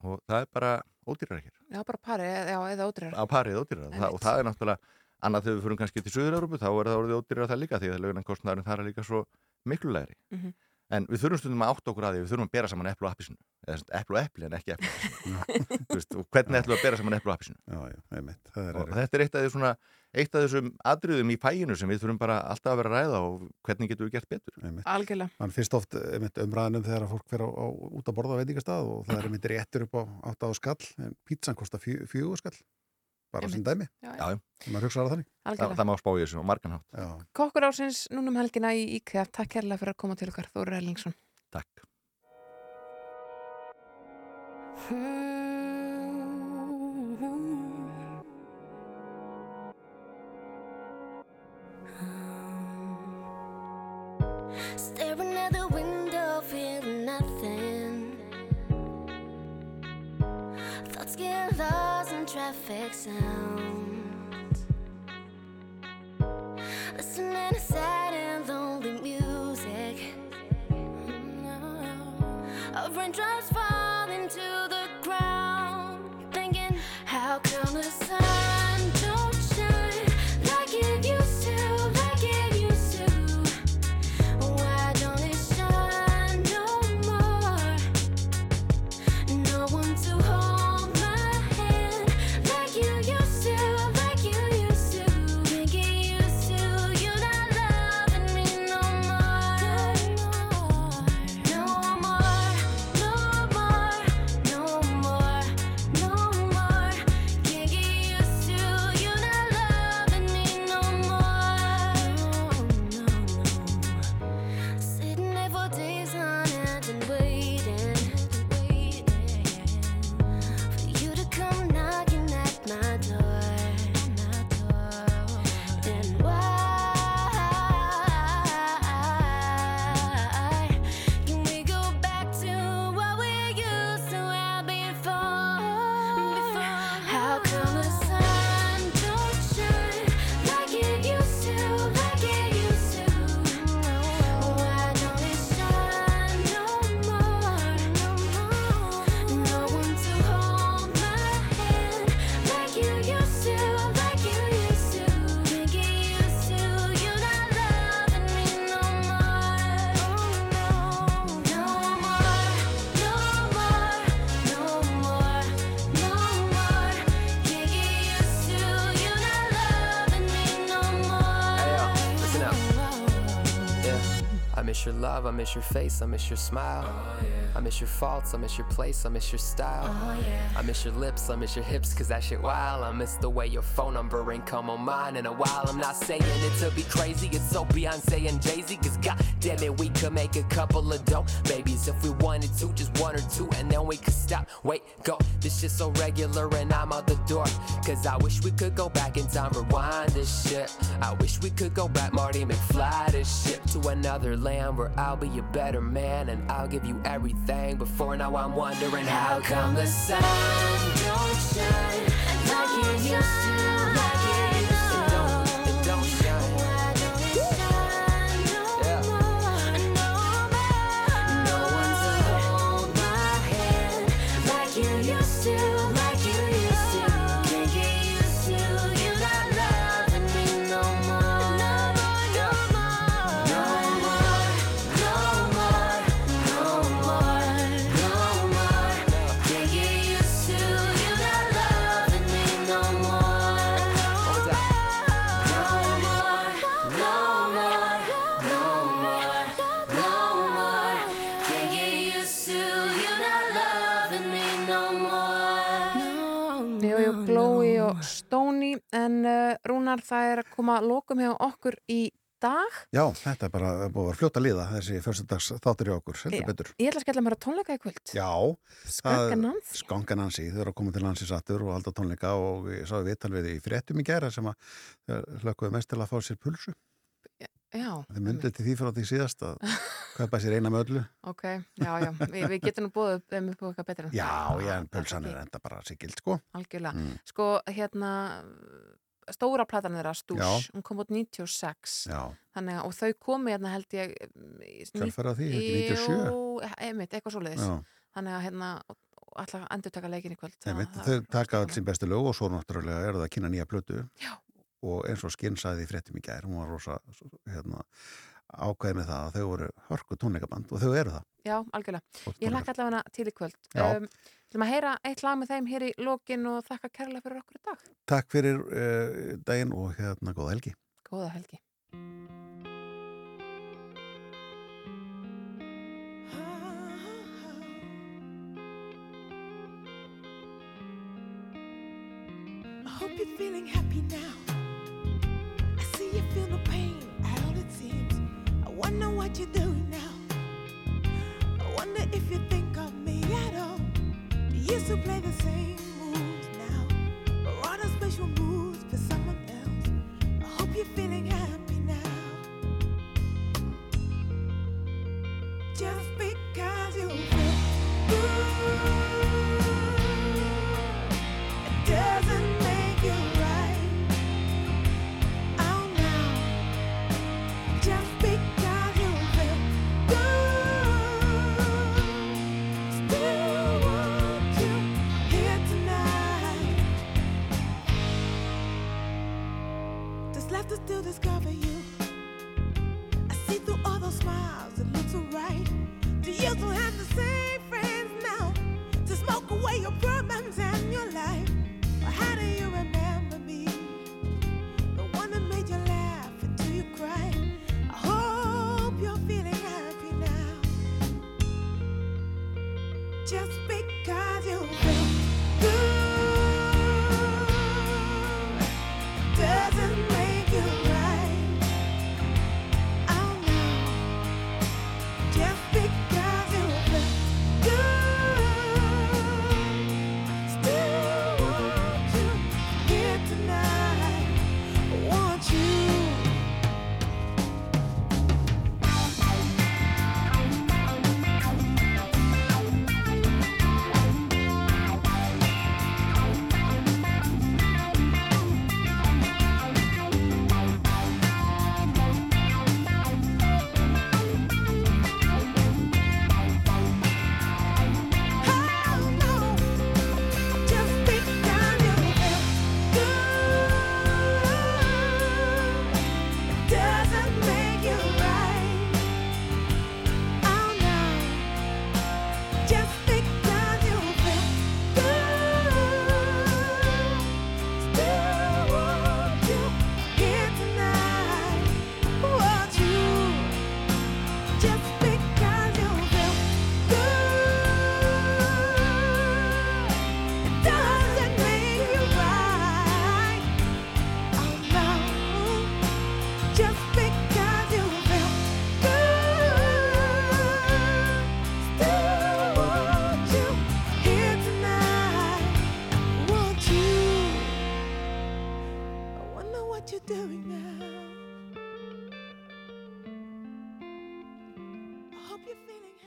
og það er bara ódýrar hér. Já, bara pari, já, eða ótrýrar. Á parið ódýrar. Það, og það er náttúrulega annað þegar við fyrir kannski til Suður-Európu þá er það orðið ódýrar það líka því að launakostnaðurinn þar er líka svo miklu lægri. Mhm. En við þurfum stundum að átta okkur að því, við þurfum að bera saman eplu og appisinu. Eða sem sagt, eplu og epli en ekki eplu og appisinu. Hvernig ætlum við að bera saman eplu og appisinu? Já, já, einmitt. Það er Og þetta er eitt af, því svona, eitt af þessum atriðum í pæginu sem við þurfum bara alltaf að vera að ræða og hvernig getum við gert betur. Einmitt. Algjörlega. Man fyrst oft einmitt, umræðanum þegar fólk fer á, á, út að borða á veitingastað og það er einmitt réttur upp á 8 á skall en pítsan kostar 4 skall bara sem dæmi. Já, Já, það þannig. Algjörlega. Það, það má spá í þessu og margan hátt. Já. Kokkur ásins núna um helgina í IKEA. Takk kærlega fyrir að koma til okkar, Þóru Erlingsson. Takk. Lost in miss your love, I miss your face, I miss your smile. I miss your faults, I miss your place, I miss your style. Oh, I miss your lips, I miss your hips, cause that shit wild. I miss the way your phone number ain't come on mine in a while. I'm not saying it to be crazy, it's so Beyonce and Jay Z, cause god damn it, we could make a couple of dope babies if we wanted to, just one or two, and then we could stop. Wait, go. This shit so regular, and I'm out the door. Cause I wish we could go back in time, rewind this shit. I wish we could go back, Marty McFly this shit to another land where I'll be a better man and I'll give you everything. Before. Now, I'm wondering how come the sun don't shine like it used to, Rúnar það er að koma lokum hjá okkur í dag. Já, þetta er bara búið að vera fljóta liða þessi fyrstudags þáttur í okkur, heldur betur. Ég ætla að skella mér að tónleika í kvöld. Já, Skagga Nancy. Skanga Nancy, þau eru að koma til Nancy sattur og halda tónleika og ég viðtal við í fréttum í gera sem að hlökkuðu mest til að fá sér pulsu. Já, Þið myndið til því frá því síðast að kaupa sér eina með öllu. Ok, já, já. Vi, Við getum nú búið þeim upp á eitthvað betur en Já, já, en pulsan er enda bara sigild, sko. Algjörlega. Mm. Sko, hérna stóra platan þeirra, Stús, hún kom út 96 Já. Þannig, og þau komi hérna held ég í- á því, ekki 97? Jú, einmitt, eitthvað svoleiðis Já. Þannig að hérna alltaf endur taka leikin í kvöld Einmitt, þau taka alls sín bestu lög og svo náttúrulega eru það að kynna nýja plötu Já. og eins og skinn sagði í fréttum í gær hún var rosa hérna, ákveð með það að þau voru hörku tónleikaband og þau eru það Já, algjörlega. Ég lakka allavega til í kvöld. Já. Um, Til að heyra eitt lag með þeim hér í lokin og þakka kærlega fyrir okkur í dag. Takk fyrir uh, daginn og hérna góða helgi Góða helgi. I hope you're feeling happy now. I see you feel no pain at all it seems. Wonder what you're doing now. I wonder if you think of me at all. You used to play the same moves now, or a special moves for someone else. I hope you're feeling happy